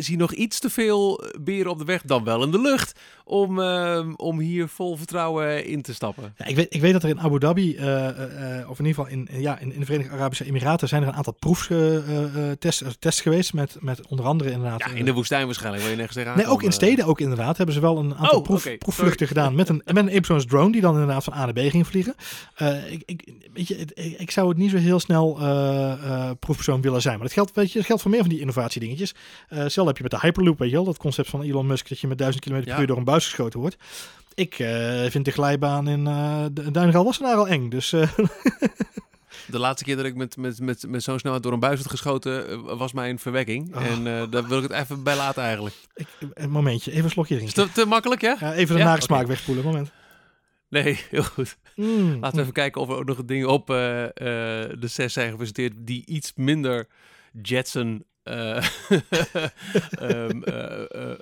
zie nog iets te veel beren op de weg, dan wel in de lucht, om, eh, om hier vol vertrouwen in te stappen. Ja, ik, weet, ik weet dat er in Abu Dhabi, eh, eh, eh, of in ieder geval in, ja, in, in de Verenigde Arabische Emiraten, zijn er een aantal proeftests tests geweest. Met, met onder andere inderdaad. Ja, in de woestijn waarschijnlijk, waar je nergens tegenaan Nee, ook in steden ook inderdaad. Hebben ze wel een aantal Oh, proef, proefvluchten Sorry. gedaan met een, met een eenpersoons drone die dan inderdaad van A naar B ging vliegen. Eh, ik, ik, weet je, ik, ik zou het niet zo heel snel eh, eh, proefpersoon willen zijn. Maar dat geldt, weet je, dat geldt voor meer van die innovatiedingetjes. Eh stel heb je met de Hyperloop, weet je wel, dat concept van Elon Musk dat je met 1000 km per Ja. uur door een geschoten wordt. Ik eh, vind de glijbaan in uh, Duingal Wassenaar al eng. Dus eh, [LAUGHS] De laatste keer dat ik met, met, met, met zo'n snelheid door een buis werd geschoten, eh, was mijn verwekking. Oh. En eh, daar wil ik het even bij laten eigenlijk. ik, een momentje, even een slokje Is drinken. dat te makkelijk, ja? Even de Ja? nare Oké. smaak wegspoelen, moment. Nee, [LAUGHS] heel goed. Mm, Laten we even kijken of er ook nog dingen op eh, eh, de 6 zijn gepresenteerd die iets minder Jetson. eh, [LAUGHS] ehm, eh, eh,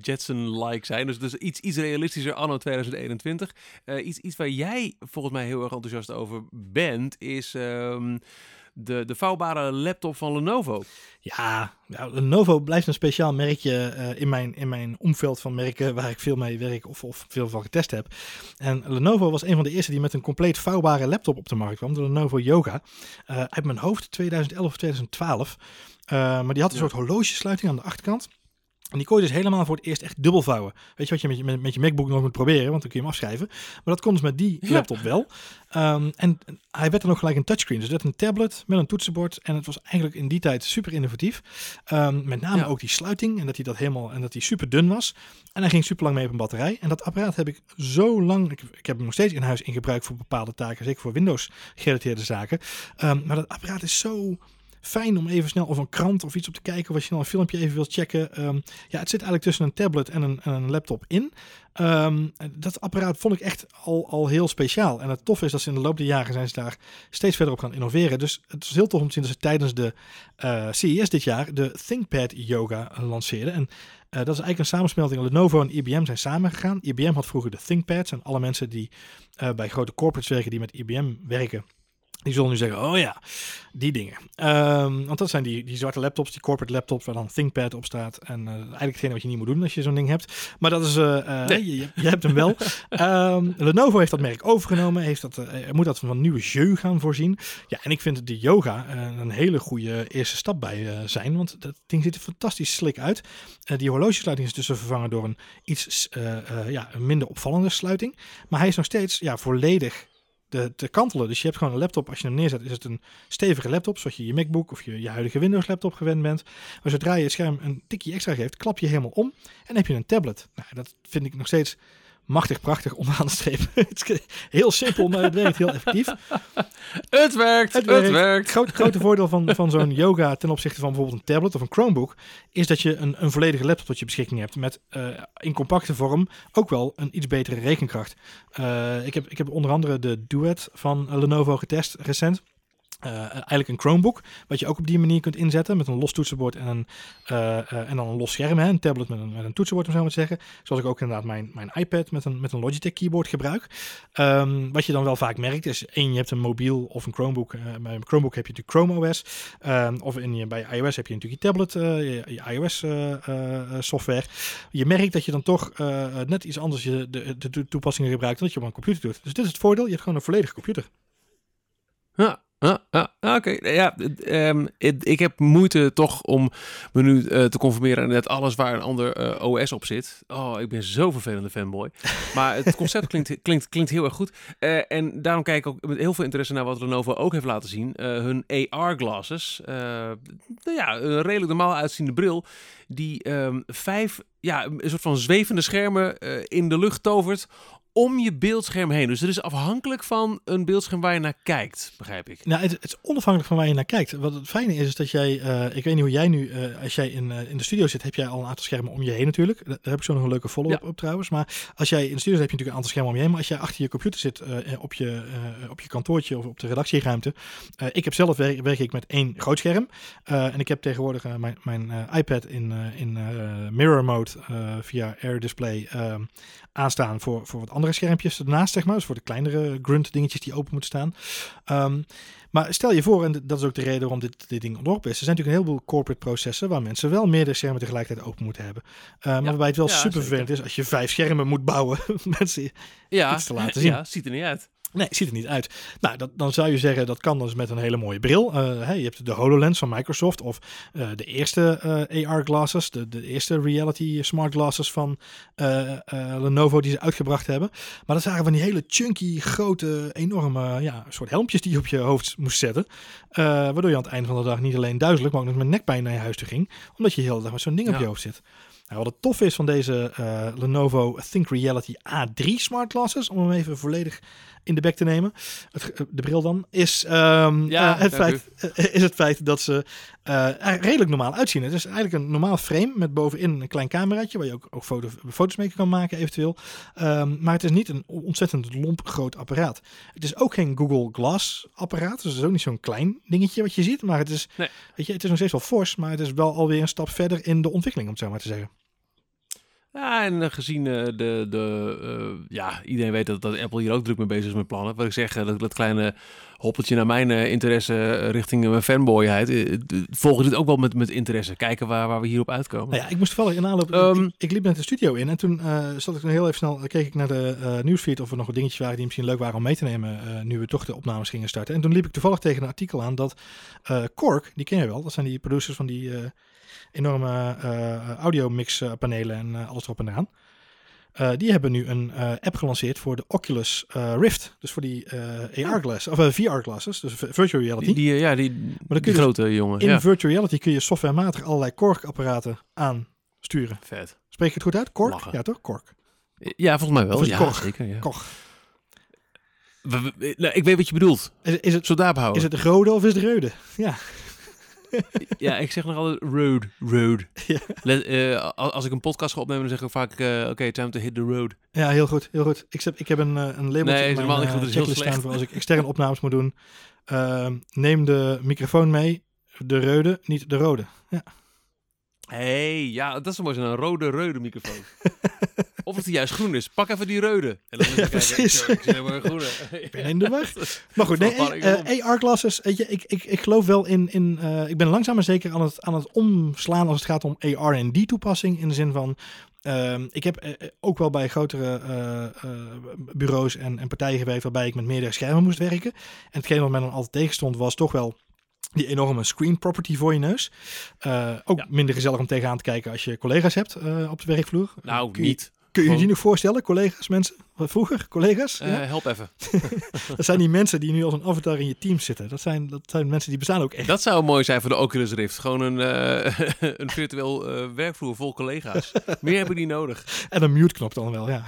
Jetson-like zijn. Dus, dus iets, iets realistischer anno 2021. Eh, iets, iets waar jij volgens mij heel erg enthousiast over bent, is ehm, de, de vouwbare laptop van Lenovo. Ja, nou, Lenovo blijft een speciaal merkje eh, in, mijn, in mijn omveld van merken waar ik veel mee werk of, of veel van getest heb. En Lenovo was een van de eerste die met een compleet vouwbare laptop op de markt kwam, de Lenovo Yoga. Eh, uit mijn hoofd 2011 of 2012. Eh, maar die had een Ja. soort horlogesluiting aan de achterkant. En die kon je dus helemaal voor het eerst echt dubbel vouwen. Weet je wat je met je, met, met je MacBook nog moet proberen, want dan kun je hem afschrijven. Maar dat kon dus met die Ja. laptop wel. Ehm, en hij werd dan ook gelijk een touchscreen. Dus dat een tablet met een toetsenbord. En het was eigenlijk in die tijd super innovatief. Ehm, met name Ja. ook die sluiting en dat hij dat helemaal en dat hij super dun was. En hij ging super lang mee op een batterij. En dat apparaat heb ik zo lang. Ik, ik heb hem nog steeds in huis in gebruik voor bepaalde taken, zeker voor Windows gerelateerde zaken. Ehm, maar dat apparaat is zo fijn om even snel of een krant of iets op te kijken. Als je snel een filmpje even wilt checken. Ehm, ja, het zit eigenlijk tussen een tablet en een, en een laptop in. Ehm, dat apparaat vond ik echt al, al heel speciaal. En het tof is dat ze in de loop der jaren zijn ze daar steeds verder op gaan innoveren. Dus het is heel tof om te zien dat ze tijdens de eh, CES dit jaar de ThinkPad Yoga lanceerden. En eh, dat is eigenlijk een samensmelting. Lenovo en IBM zijn samengegaan. IBM had vroeger de ThinkPads. En alle mensen die eh, bij grote corporates werken die met IBM werken, die zullen nu zeggen, oh ja, die dingen. Ehm, want dat zijn die, die zwarte laptops, die corporate laptops waar dan ThinkPad op staat. En eh, eigenlijk hetgene wat je niet moet doen als je zo'n ding hebt. Maar dat is, eh, eh, Nee. je, je- hebt hem wel. [LAUGHS] Ehm, Lenovo heeft dat merk overgenomen. Heeft dat, moet dat van een nieuwe jeu gaan voorzien. Ja, en ik vind de yoga een hele goede eerste stap bij zijn. Want dat ding ziet er fantastisch slik uit. Die horlogesluiting is dus vervangen door een iets ja, een minder opvallende sluiting. Maar hij is nog steeds ja, volledig te, te kantelen. Dus je hebt gewoon een laptop. Als je hem neerzet, is het een stevige laptop. Zoals je je MacBook of je, je huidige Windows laptop gewend bent. Maar zodra je het scherm een tikje extra geeft, klap je helemaal om. En heb je een tablet. Nou, dat vind ik nog steeds machtig prachtig onderaan de streep. [LAUGHS] het is heel simpel, maar het werkt heel effectief. Het werkt, het, werkt. werkt. Het groot, grote voordeel van, van zo'n yoga ten opzichte van bijvoorbeeld een tablet of een Chromebook, is dat je een, een volledige laptop tot je beschikking hebt. Met eh, in compacte vorm ook wel een iets betere rekenkracht. Eh, ik, heb, ik heb onder andere de Duet van Lenovo getest recent. Eh, eigenlijk een Chromebook, wat je ook op die manier kunt inzetten met een los toetsenbord en, een, eh, eh, en dan een los scherm, hè, een tablet met een, met een toetsenbord, om zo maar te zeggen. Zoals ik ook inderdaad mijn, mijn iPad met een, met een Logitech keyboard gebruik. Ehm, wat je dan wel vaak merkt is, één, je hebt een mobiel of een Chromebook. bij een Chromebook heb je natuurlijk Chrome OS. Ehm, of in je, bij iOS heb je natuurlijk je tablet, je, je iOS software. Je merkt dat je dan toch net iets anders je, de, de, de toepassingen gebruikt dan dat je op een computer doet. Dus dit is het voordeel, je hebt gewoon een volledige computer. Ja, Ah, Oké, ja, um, ik, ik, heb moeite toch om me nu uh, te conformeren aan net alles waar een ander uh, OS op zit. Oh, ik ben zo vervelende fanboy. Maar het [LAUGHS] concept klinkt, klinkt, klinkt heel erg goed. Uh, en daarom kijk ik ook met heel veel interesse naar wat Lenovo ook heeft laten zien. hun AR-glasses. nou ja, een redelijk normaal uitziende bril. Die um, vijf ja, een soort van zwevende schermen in de lucht tovert om je beeldscherm heen. Dus het is afhankelijk van een beeldscherm waar je naar kijkt, begrijp ik. Nou, het, het is onafhankelijk van waar je naar kijkt. Wat het fijne is, is dat jij, uh, ik weet niet hoe jij nu, uh, als jij in, uh, in de studio zit, heb jij al een aantal schermen om je heen natuurlijk. Daar heb ik zo nog een leuke follow-up ja. op trouwens. Maar als jij in de studio zit, heb je natuurlijk een aantal schermen om je heen. Maar als jij achter je computer zit, op, je, op je kantoortje of op de redactieruimte. ik heb zelf werk, werk ik met één groot scherm. en ik heb tegenwoordig mijn, mijn iPad in, in mirror mode via Air Display aanstaan voor, voor wat andere schermpjes ernaast, zeg maar. Dus voor de kleinere grunt dingetjes die open moeten staan. Um, maar stel je voor, en dat is ook de reden waarom dit, dit ding ontworpen is. Er zijn natuurlijk een heleboel corporate processen waar mensen wel meerdere schermen tegelijkertijd open moeten hebben. Uh, maar ja, waarbij het wel ja, super vervelend is als je vijf schermen moet bouwen [LAUGHS] mensen ja, iets te laten [LAUGHS] zien. Ja, ziet er niet uit. Nee, ziet er niet uit. Nou, dat, dan zou je zeggen dat kan dus met een hele mooie bril. Uh, hey, je hebt de HoloLens van Microsoft of uh, de eerste uh, AR glasses, de, de eerste reality smart glasses van Lenovo die ze uitgebracht hebben. Maar dat zagen van die hele chunky, grote, enorme ja, soort helmpjes die je op je hoofd moest zetten. waardoor je aan het einde van de dag niet alleen duizelig, maar ook nog met nekpijn naar je huis toe ging. Omdat je de hele dag met zo'n ding ja. op je hoofd zit. Nou, wat het tof is van deze Lenovo Think Reality A3 smart glasses, om hem even volledig in de bek te nemen, het, eh, de bril dan, is, um, ja, uh, het, feit, uh, is het feit dat ze redelijk normaal uitzien. Het is eigenlijk een normaal frame met bovenin een klein cameraatje waar je ook, ook foto, foto's mee kan maken eventueel. Um, maar het is niet een ontzettend lomp groot apparaat. Het is ook geen Google Glass apparaat, dus het is ook niet zo'n klein dingetje wat je ziet. Maar het is, nee. weet je, het is nog steeds wel fors, maar het is wel alweer een stap verder in de ontwikkeling, om het zo maar te zeggen. Ja, en gezien uh, de, de uh, ja, iedereen weet dat, dat Apple hier ook druk mee bezig is met plannen. Wat ik zeg, dat, dat kleine hoppeltje naar mijn uh, interesse richting mijn fanboyheid. volg je dit ook wel met, met interesse. Kijken waar, waar we hierop uitkomen. Nou ja, ik moest toevallig in aanloop, um, ik, ik, liep net de studio in en toen zat ik heel even snel, keek ik naar de nieuwsfeed of er nog dingetjes waren die misschien leuk waren om mee te nemen nu we toch de opnames gingen starten. En toen liep ik toevallig tegen een artikel aan dat Kork, die ken je wel, dat zijn die producers van die enorme uh, audio mix panelen en uh, alles erop en eraan. Uh, die hebben nu een app gelanceerd voor de Oculus Rift. Dus voor die AR glass, of VR glasses, dus virtual reality. Die, die ja, die, maar dan kun je grote dus, jongen. In ja. virtual reality kun je softwarematig allerlei Korg-apparaten aansturen. Vet. Spreek je het goed uit? Korg? Ja, toch? Korg. Ja, volgens mij wel. Ja, Korg? zeker. Ja. Korg. Nou, ik weet wat je bedoelt. Is, is het, Zo daar behouden. Is het de rode of is het de rode? Ja ja, ik zeg nog altijd road, road. [LAUGHS] Ja. Let, uh, als ik een podcast ga opnemen, dan zeg ik vaak, uh, oké, okay, time to hit the road. Ja, heel goed, heel goed. Ik heb, ik heb een, een labeltje nee, in mijn niet goed, heel slecht. voor als ik externe opnames moet doen. Uh, neem de microfoon mee, de rode, niet de rode. Ja hey, ja, dat is mooi een rode, rode microfoon. [LAUGHS] of het juist groen is. Pak even die rode. En dan ja, precies. Ik, ik, ben in de wacht. [LAUGHS] Maar goed, nee, uh, AR-glasses, weet je, ik, ik, ik geloof wel in, in uh, ik ben langzaam maar zeker aan het, aan het omslaan als het gaat om AR&D-toepassing. In de zin van, uh, ik heb uh, ook wel bij grotere uh, bureaus en, en partijen gewerkt waarbij ik met meerdere schermen moest werken. En hetgeen wat mij dan altijd tegenstond was toch wel die enorme screen property voor je neus. Ook ja. minder gezellig om tegenaan te kijken als je collega's hebt op de werkvloer. Nou, niet. Kun je je die nog voorstellen, collega's, mensen? Vroeger, collega's? Uh, ja? Help even. [LAUGHS] dat zijn die mensen die nu als een avatar in je team zitten. Dat zijn, dat zijn mensen die bestaan ook echt. Dat zou mooi zijn voor de Oculus Rift. Gewoon een, uh, [LAUGHS] een virtueel uh, werkvloer vol collega's. Meer hebben die nodig. [LAUGHS] En een mute-knop dan wel, ja.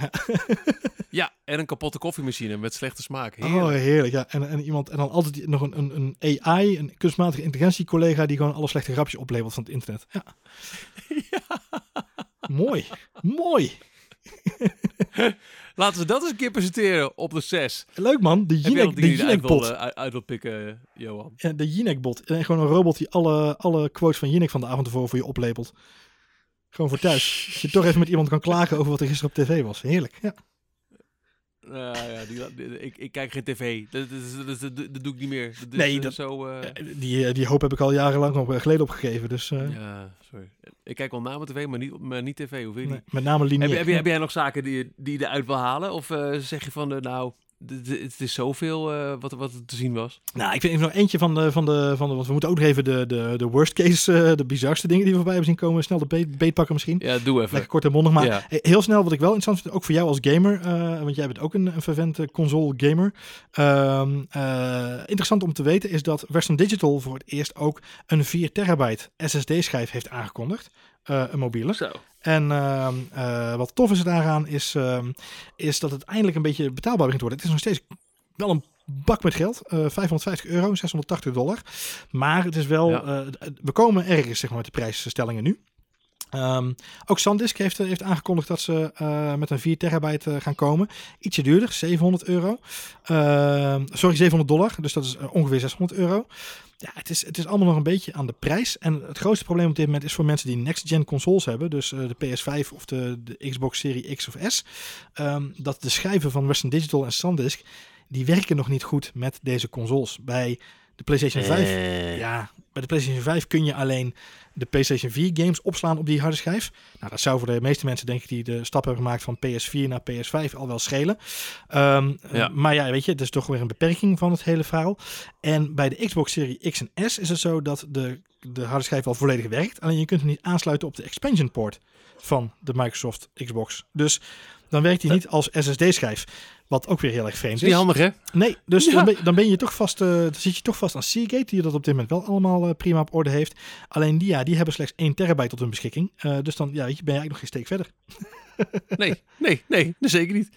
ja, en een kapotte koffiemachine met slechte smaak. Heerlijk. Oh, heerlijk. Ja. En, en, iemand, en dan altijd nog een, een, een AI, een kunstmatige intelligentie-collega die gewoon alle slechte grapjes oplevert van het internet. Ja. ja. Mooi. Mooi. [LAUGHS] Laten we dat eens een keer presenteren op de 6. Leuk man, de Jinek, de Jinek-bot. Uit, uit wil pikken, Johan. Ja, de Jinek-bot. En gewoon een robot die alle, alle quotes van Jinek van de avond ervoor voor je oplepelt. Gewoon voor thuis. [LAUGHS] Dat je toch even met iemand kan klagen over wat er gisteren op tv was. Heerlijk, ja. Uh, ja, die, ik, ik, kijk geen tv. Dat, dat, dat, dat, doe ik niet meer. Dat nee, dat, zo, uh... die, die hoop heb ik al jarenlang op, geleden opgegeven. Dus, uh... Ja, sorry. Ik kijk wel naar mijn tv, maar niet, maar niet tv. Hoe weet je nee, Met name lineair. Heb, heb, heb, jij nog zaken die, die je eruit wil halen? Of zeg je van, nou, het is zoveel eh, wat, wat er te zien was. Nou, ik vind even nog eentje van de, van de, van de, want we moeten ook nog even de, de, de worst case, eh, de bizarste dingen die we voorbij hebben zien komen, snel de beet, beet pakken misschien. Ja, doe even. Lekker kort en mondig, maar Ja. heel snel wat ik wel interessant vind, ook voor jou als gamer, eh, want jij bent ook een, een vervente console gamer. Ehm, eh, interessant om te weten is dat Western Digital voor het eerst ook een 4 terabyte SSD schijf heeft aangekondigd. Eh, een mobiele. Zo. En ehm, eh, wat tof is daaraan is, ehm, is dat het eindelijk een beetje betaalbaar begint te worden. Het is nog steeds wel een bak met geld. eh 550 euro, 680 dollar. Maar het is wel, Ja. eh, we komen ergens zeg maar, met de prijsstellingen nu. Ehm, ook SanDisk heeft, heeft aangekondigd dat ze eh, met een 4 terabyte eh, gaan komen. Ietsje duurder, 700 euro. Ehm, sorry, 700 dollar. Dus dat is eh, ongeveer 600 euro. Ja, het is, het is allemaal nog een beetje aan de prijs. En het grootste probleem op dit moment is voor mensen die next-gen consoles hebben. Dus eh, de PS5 of de, de Xbox Serie X of S. ehm, dat de schijven van Western Digital en SanDisk, die werken nog niet goed met deze consoles. Bij de PlayStation 5 Eh. ja, bij de PlayStation 5 kun je alleen de PlayStation 4 games opslaan op die harde schijf. Nou, dat zou voor de meeste mensen, denk ik, die de stap hebben gemaakt van PS4 naar PS5 al wel schelen. Ehm, Ja. Maar ja, weet je, het is toch weer een beperking van het hele verhaal. En bij de Xbox Serie X en S is het zo dat de, de harde schijf al volledig werkt. Alleen je kunt hem niet aansluiten op de expansion port van de Microsoft Xbox. Dus dan werkt hij niet als SSD-schijf. Wat ook weer heel erg vreemd Is niet handig, hè? Nee, dus Ja. dan, ben, dan ben je toch vast, eh, dan zit je toch vast aan Seagate, die dat op dit moment wel allemaal eh, prima op orde heeft. Alleen die, ja, die hebben slechts 1 terabyte tot hun beschikking. Eh, dus dan ja, weet je, ben je eigenlijk nog geen steek verder. [LAUGHS] Nee, nee, nee, zeker niet.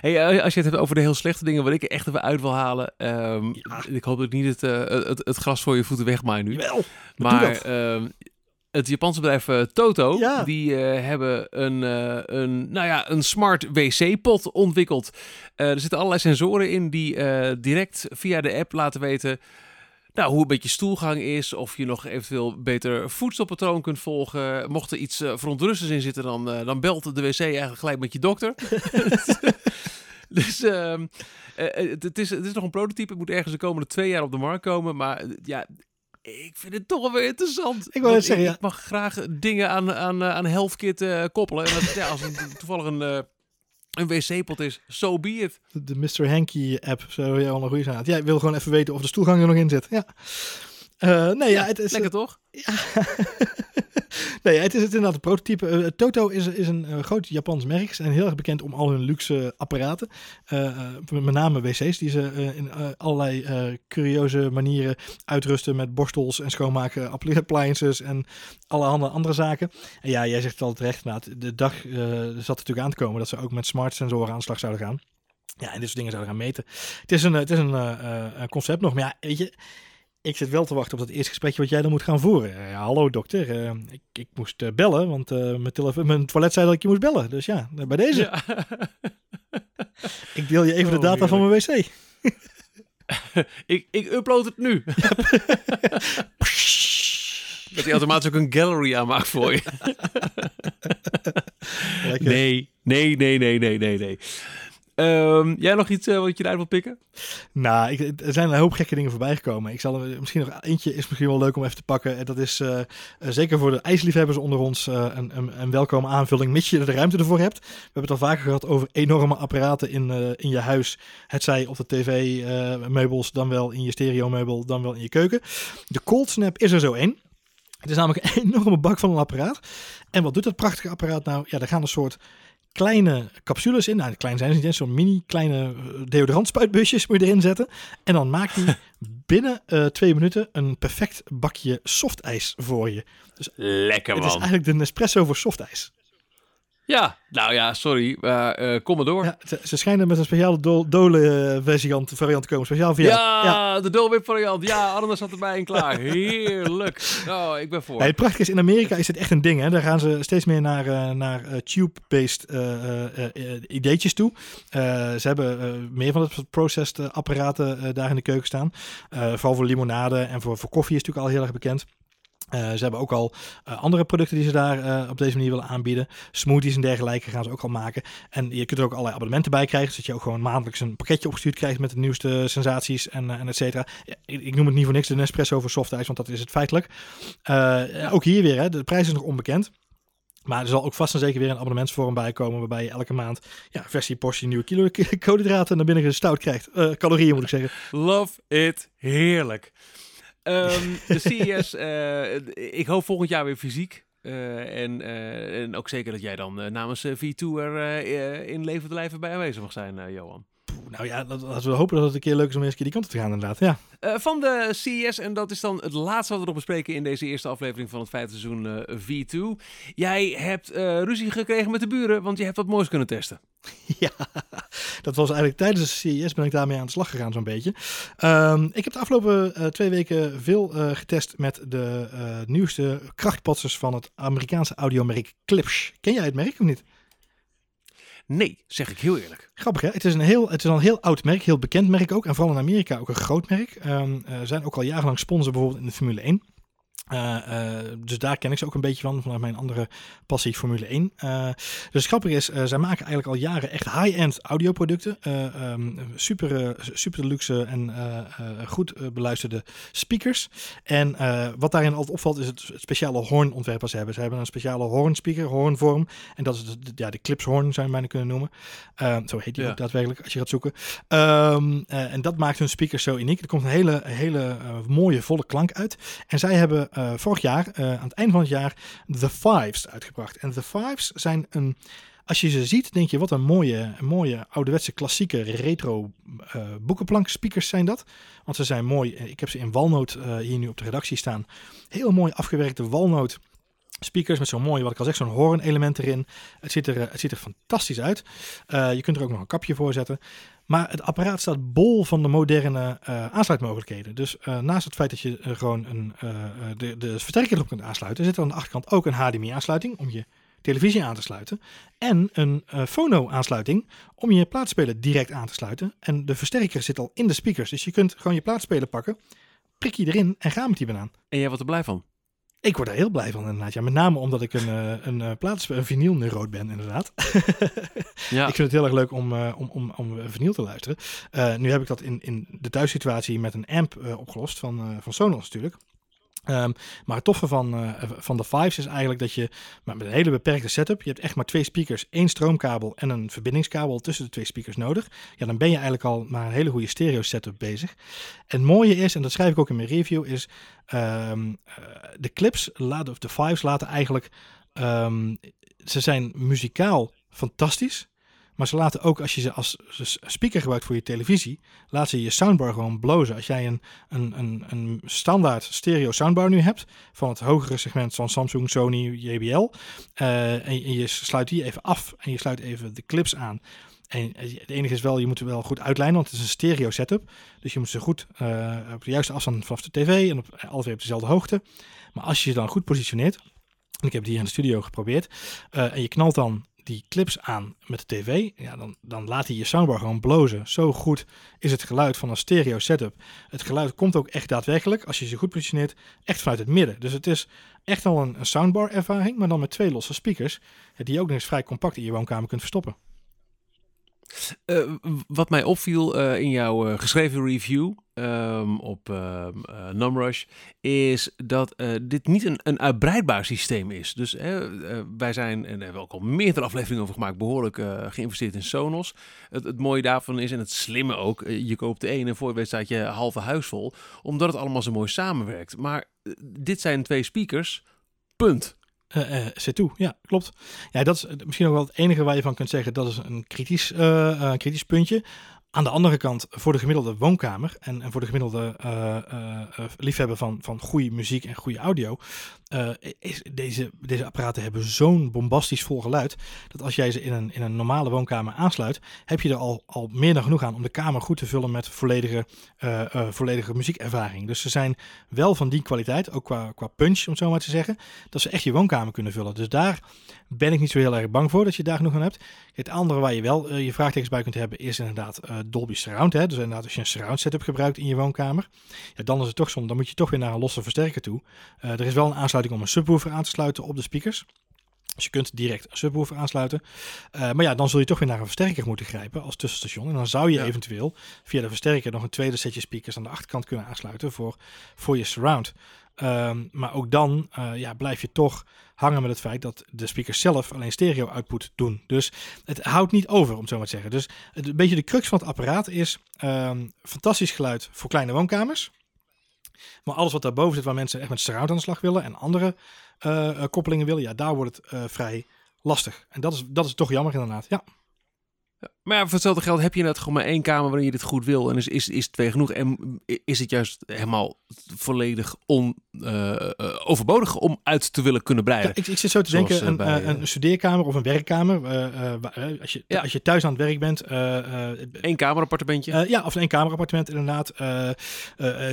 Hey, als je het hebt over de heel slechte dingen, wat ik er echt even uit wil halen. ehm, Ja. Ik hoop dat ik niet het, het, het gras voor je voeten wegmaai nu. Jawel, Maar doe dat. ehm, het Japanse bedrijf eh, Toto, Ja. die eh, hebben een, eh, een, nou ja, een smart wc-pot ontwikkeld. Er zitten allerlei sensoren in die direct via de app laten weten nou, hoe een beetje stoelgang is. Of je nog eventueel beter voedselpatroon kunt volgen. Mocht er iets verontrustends in zitten, dan, dan belt de wc eigenlijk gelijk met je dokter. [LAUGHS] dus ehm, eh, het, is, het is nog een prototype. Het moet ergens de komende twee jaar op de markt komen. Maar ja, ik vind het toch wel weer interessant. Want net zeggen, ik, ja. ik mag graag dingen aan, aan, eh, aan HealthKit eh, koppelen. En dat, ja, als het [LAUGHS] toevallig een, eh, een wc-pot is, so be it. De, Mr. Hanky app, zo jij al een goede zijn. Jij wil gewoon even weten of de stoelgang er nog in zit. Ja. Eh, [LAUGHS] nee, ja, het is, Lekker toch? nee, het is het inderdaad een prototype. Eh, Toto is, is een eh, groot Japans merk. Ze zijn heel erg bekend om al hun luxe apparaten. Met name wc's die ze in allerlei curieuze manieren uitrusten met borstels en schoonmaken appliances en allerhande andere zaken. En ja, jij zegt het al terecht. De dag zat natuurlijk aan te komen dat ze ook met smart sensoren aan de slag zouden gaan. Ja, en dit soort dingen zouden gaan meten. Het is een, het is een, een concept nog. Maar ja, weet je, ik zit wel te wachten op dat eerste gesprekje wat jij dan moet gaan voeren. Eh, ja, hallo dokter, eh, ik, ik moest eh, bellen, want eh, mijn, mijn toilet zei dat ik je moest bellen. Dus ja, bij deze. Ja. Ik deel je even de Oh, data van mijn wc. [LAUGHS] ik, ik upload het nu. [LAUGHS] Dat hij automatisch ook een gallery aanmaakt voor je. [LAUGHS] Nee, nee, nee, nee, nee, nee, nee. Ehm, jij nog iets eh, wat je eruit wil pikken? Nou, ik, er zijn een hoop gekke dingen voorbij gekomen. Ik zal er misschien nog eentje is misschien wel leuk om even te pakken. En dat is eh, eh, zeker voor de ijsliefhebbers onder ons een, een, welkome aanvulling, mits je er de ruimte ervoor hebt. We hebben het al vaker gehad over enorme apparaten in, in je huis. Het zij op de tv-meubels, dan wel in je stereo-meubel, dan wel in je keuken. De Cold Snap is er zo één. Het is namelijk een [LAUGHS] enorme bak van een apparaat. En wat doet dat prachtige apparaat nou? Ja, daar gaan een soort kleine capsules in. Nou, klein zijn ze niet eens. Zo'n mini kleine eh, deodorantspuitbusjes moet je erin zetten. En dan maakt hij [LAUGHS] binnen eh, twee minuten een perfect bakje softijs voor je. Lekker Het is eigenlijk de Nespresso voor softijs. Ja, nou ja, sorry, maar eh, kom maar door. Ja, Ja, ze, ze schijnen met een speciale do dole variant, variant te komen. Speciaal voor jou. Ja. de Dolwip variant. Ja, Arne zat erbij en klaar. Heerlijk. Oh, ik ben voor. Nee, het prachtige is, in Amerika is dit echt een ding. Hè? Daar gaan ze steeds meer naar, eh, naar eh, tube-based eh, eh, eh, ideetjes toe. Eh, ze hebben eh, meer van het processed eh, apparaten eh, daar in de keuken staan. Eh, vooral voor limonade en voor, voor koffie is natuurlijk al heel erg bekend. Eh, ze hebben ook al eh, andere producten die ze daar eh, op deze manier willen aanbieden. Smoothies en dergelijke gaan ze ook al maken. En je kunt er ook allerlei abonnementen bij krijgen. Zodat je ook gewoon maandelijks een pakketje opgestuurd krijgt met de nieuwste sensaties en, en et cetera. Ja, ik, noem het niet voor niks de Nespresso voor softijs, want dat is het feitelijk. Ook hier weer, hè, de prijs is nog onbekend. Maar er zal ook vast en zeker weer een abonnementsvorm bij komen. Waarbij je elke maand ja, versie portie nieuwe kilo [LAUGHS] koolhydraten naar binnen gestout krijgt. Calorieën moet ik zeggen. Love it. Heerlijk. Um, [LAUGHS] de CES, uh, ik hoop volgend jaar weer fysiek. Uh, en, uh, en, ook zeker dat jij dan uh, namens V2 er in levende lijven bij aanwezig mag zijn, Johan. Nou ja, laten we hopen dat het een keer leuk is om eens een keer die kant op te gaan inderdaad. Ja. Uh, van de CES, en dat is dan het laatste wat we nog bespreken in deze eerste aflevering van het vijfde seizoen uh, V2. Jij hebt uh, ruzie gekregen met de buren, want je hebt wat moois kunnen testen. [LAUGHS] Ja, dat was eigenlijk tijdens de CES ben ik daarmee aan de slag gegaan zo'n beetje. Um, ik heb de afgelopen twee weken veel getest met de nieuwste krachtpatsers van het Amerikaanse audiomerk Clips. Ken jij het merk of niet? Nee, zeg ik heel eerlijk. Grappig hè? Het is, een heel, het is een heel oud merk, heel bekend merk ook. En vooral in Amerika ook een groot merk. Um, zijn ook al jarenlang sponsor bijvoorbeeld in de Formule 1. Uh, uh, dus daar ken ik ze ook een beetje van, vanuit mijn andere passie Formule 1. Uh, dus grappig is, zij maken eigenlijk al jaren echt high-end audioproducten. Um, super, super luxe en goed beluisterde speakers. En wat daarin altijd opvalt is het speciale hoornontwerp wat ze hebben. Ze hebben een speciale hoornspeaker, hoornvorm. En dat is de, ja, de clipshoorn zou je bijna kunnen noemen. zo heet die ja. ook daadwerkelijk als je gaat zoeken. Um, en dat maakt hun speakers zo uniek. Er komt een hele, hele mooie volle klank uit. En zij hebben uh, vorig jaar, uh, aan het eind van het jaar, The Fives uitgebracht. En The Fives zijn een. Als je ze ziet, denk je wat een mooie, mooie ouderwetse klassieke retro uh, boekenplank speakers zijn dat. Want ze zijn mooi. Ik heb ze in walnoot hier nu op de redactie staan. Heel mooi afgewerkte walnoot speakers met zo'n mooi, wat ik al zeg, zo'n hoorn element erin. Het ziet er, het ziet er fantastisch uit. Uh, je kunt er ook nog een kapje voor zetten. Maar het apparaat staat bol van de moderne uh, aansluitmogelijkheden. Dus naast het feit dat je gewoon een, de, de versterker erop kunt aansluiten, zit er aan de achterkant ook een HDMI-aansluiting om je televisie aan te sluiten. En een fono-aansluiting om je plaatspeler direct aan te sluiten. En de versterker zit al in de speakers. Dus je kunt gewoon je plaatspeler pakken, prik je erin en ga met die banaan. En jij wordt er blij van? Ik word er heel blij van inderdaad. Ja, met name omdat ik een, uh, een, uh, plaats, een ben inderdaad. [LAUGHS] ja. Ik vind het heel erg leuk om, uh, om, om, om vinyl te luisteren. nu heb ik dat in, in de thuissituatie met een amp opgelost van, van Sonos natuurlijk. Um, maar het toffe van, uh, van de Fives is eigenlijk dat je met een hele beperkte setup, je hebt echt maar twee speakers, één stroomkabel en een verbindingskabel tussen de twee speakers nodig. Ja, dan ben je eigenlijk al maar een hele goede stereo setup bezig. En het mooie is, en dat schrijf ik ook in mijn review, is um, de clips laten, of de Fives laten eigenlijk, um, ze zijn muzikaal fantastisch. Maar ze laten ook, als je ze als speaker gebruikt voor je televisie, laat ze je soundbar gewoon blozen. Als jij een, een, een, een standaard stereo soundbar nu hebt, van het hogere segment van Samsung, Sony, JBL, uh, en, je sluit die even af en je sluit even de clips aan. En het enige is wel, je moet er wel goed uitlijnen, want het is een stereo setup. Dus je moet ze goed uh, op de juiste afstand vanaf de tv en op, altijd op dezelfde hoogte. Maar als je je dan goed positioneert, en ik heb die hier in de studio geprobeerd, en je knalt dan die clips aan met de tv, ja, dan, dan laat hij je soundbar gewoon blozen. Zo goed is het geluid van een stereo setup. Het geluid komt ook echt daadwerkelijk, als je ze goed positioneert, echt vanuit het midden. Dus het is echt al een, soundbar ervaring, maar dan met twee losse speakers, die je ook nog eens vrij compact in je woonkamer kunt verstoppen. Uh, wat mij opviel uh, in jouw uh, geschreven review um, op Numrush is dat dit niet een, een uitbreidbaar systeem is. Dus wij zijn, en daar hebben we ook al meerdere afleveringen over gemaakt, behoorlijk geïnvesteerd in Sonos. Het, het, mooie daarvan is, en het slimme ook, je koopt de ene voor je je halve huis vol, omdat het allemaal zo mooi samenwerkt. Maar dit zijn twee speakers, punt. Uh, uh, ja, klopt. Ja, dat is misschien ook wel het enige waar je van kunt zeggen dat is een kritisch, kritisch puntje. Aan de andere kant, voor de gemiddelde woonkamer en, en voor de gemiddelde uh, uh, liefhebber van, van goede muziek en goede audio, is deze, deze apparaten hebben zo'n bombastisch vol geluid, dat als jij ze in een, in een normale woonkamer aansluit, heb je er al, al meer dan genoeg aan om de kamer goed te vullen met volledige, volledige muziekervaring. Dus ze zijn wel van die kwaliteit, ook qua, qua punch, om het zo maar te zeggen, dat ze echt je woonkamer kunnen vullen. Dus daar ben ik niet zo heel erg bang voor dat je daar genoeg aan hebt. Het andere waar je wel je vraagtekens bij kunt hebben, is inderdaad Dolby Surround. Hè? Dus inderdaad, als je een surround setup gebruikt in je woonkamer, ja, dan is het toch zo. Dan moet je toch weer naar een losse versterker toe. Uh, er is wel een aansluiting om een subwoofer aan te sluiten op de speakers. Dus je kunt direct een subwoofer aansluiten. Uh, maar ja, dan zul je toch weer naar een versterker moeten grijpen als tussenstation. En dan zou je ja. eventueel via de versterker nog een tweede setje speakers aan de achterkant kunnen aansluiten voor, voor je surround. Ehm, maar ook dan eh, ja, blijf je toch hangen met het feit dat de speakers zelf alleen stereo output doen. Dus het houdt niet over, om het zo maar te zeggen. Dus een beetje de crux van het apparaat is ehm, fantastisch geluid voor kleine woonkamers. Maar alles wat daarboven zit, waar mensen echt met surround aan de slag willen en andere eh, eh, koppelingen willen, ja, daar wordt het vrij lastig. En dat is, dat is toch jammer inderdaad. Ja. Maar ja, voor hetzelfde geld heb je net gewoon maar één kamer waarin je dit goed wil. En is, is, is twee genoeg? En is het juist helemaal volledig on, uh, overbodig om uit te willen kunnen breiden? Ja, ik, ik zit zo te Zoals denken, een, bij, een, studeerkamer of een werkkamer. Uh, als, je, ja. als je thuis aan het werk bent. Eén kamerappartementje? ja, of een kamerappartement inderdaad.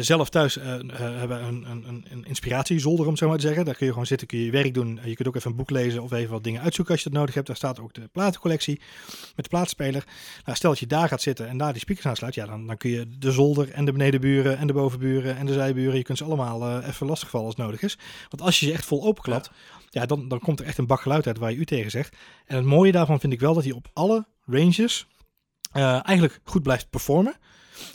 zelf thuis hebben we een, een, een inspiratiezolder, om zo maar te zeggen. Daar kun je gewoon zitten, kun je je werk doen. Je kunt ook even een boek lezen of even wat dingen uitzoeken als je dat nodig hebt. Daar staat ook de platencollectie met de plaatsspeler. Nou, stel dat je daar gaat zitten en daar die speakers aansluit, ja, dan, dan kun je de zolder en de benedenburen en de bovenburen en de zijburen, je kunt ze allemaal uh, even lastigvallen als nodig is. Want als je ze echt vol openklapt, ja. ja, dan, dan komt er echt een bak geluid uit waar je u tegen zegt. En het mooie daarvan vind ik wel dat hij op alle ranges uh, eigenlijk goed blijft performen.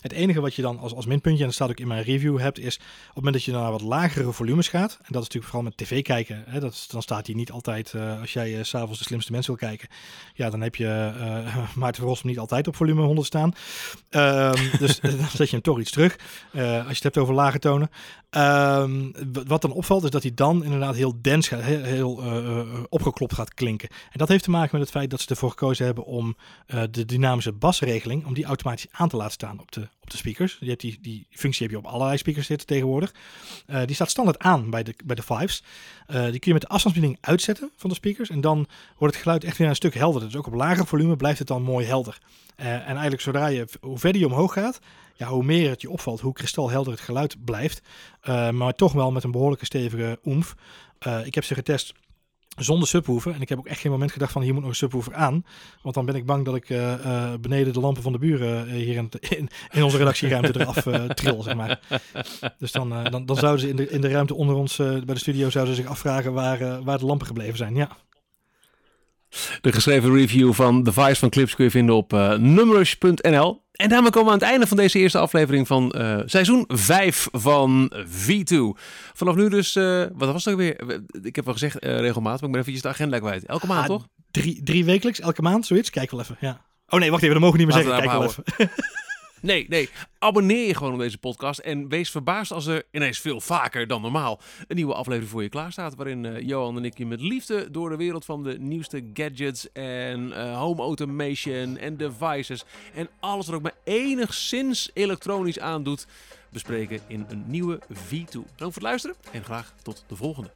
Het enige wat je dan als, als minpuntje, en dat staat ook in mijn review, hebt, is op het moment dat je naar wat lagere volumes gaat, en dat is natuurlijk vooral met tv kijken, hè, dat dan staat hij niet altijd, uh, als jij uh, s'avonds de slimste mensen wil kijken, ja, dan heb je uh, [LAUGHS] Maarten Verrossum niet altijd op volume 100 staan. Um, dus [LAUGHS] dan zet je hem toch iets terug, als je het hebt over lage tonen. Um, wat dan opvalt is dat hij dan inderdaad heel dens gaat, heel, heel opgeklopt gaat klinken. En dat heeft te maken met het feit dat ze ervoor gekozen hebben om de dynamische basregeling, om die automatisch aan te laten staan op de, op de speakers. Je hebt die, die functie heb je op allerlei speakers zitten tegenwoordig. Die staat standaard aan bij de, bij de Fives. Die kun je met de afstandsbediening uitzetten van de speakers. En dan wordt het geluid echt weer een stuk helderder. Dus ook op lager volume blijft het dan mooi helder. En eigenlijk zodra je, hoe verder je omhoog gaat, ja, hoe meer het je opvalt, hoe kristalhelder het geluid blijft. maar toch wel met een behoorlijke stevige oemf. ik heb ze getest zonder subwoofer. En ik heb ook echt geen moment gedacht van hier moet nog een subwoofer aan. Want dan ben ik bang dat ik uh, beneden de lampen van de buren hier [LAUGHS] in, in, onze redactieruimte eraf tril, zeg maar. Dus dan, dan, dan zouden ze in de, in de ruimte onder ons bij de studio zouden zich afvragen waar, waar de lampen gebleven zijn. Ja. De geschreven review van The Vice van Clips kun je vinden op uh, numerous.nl. En daarmee komen we aan het einde van deze eerste aflevering van uh, seizoen 5 van V2. Vanaf nu dus, uh, wat was het ook weer? Ik heb wel gezegd regelmatig, maar ik ben eventjes de agenda kwijt. Elke maand, ah, toch? Drie, drie wekelijks, elke maand, zoiets? Kijk wel even, ja. Oh nee, wacht even, dat mogen we niet meer Laten zeggen. Kijk wel even. [LAUGHS] Nee, nee. Abonneer je gewoon op deze podcast. En wees verbaasd als er ineens veel vaker dan normaal een nieuwe aflevering voor je klaar staat. Waarin uh, Johan en ik je met liefde door de wereld van de nieuwste gadgets en uh, home automation en devices. En alles wat ook maar enigszins elektronisch aandoet. Bespreken in een nieuwe V2. Dank voor het luisteren en graag tot de volgende.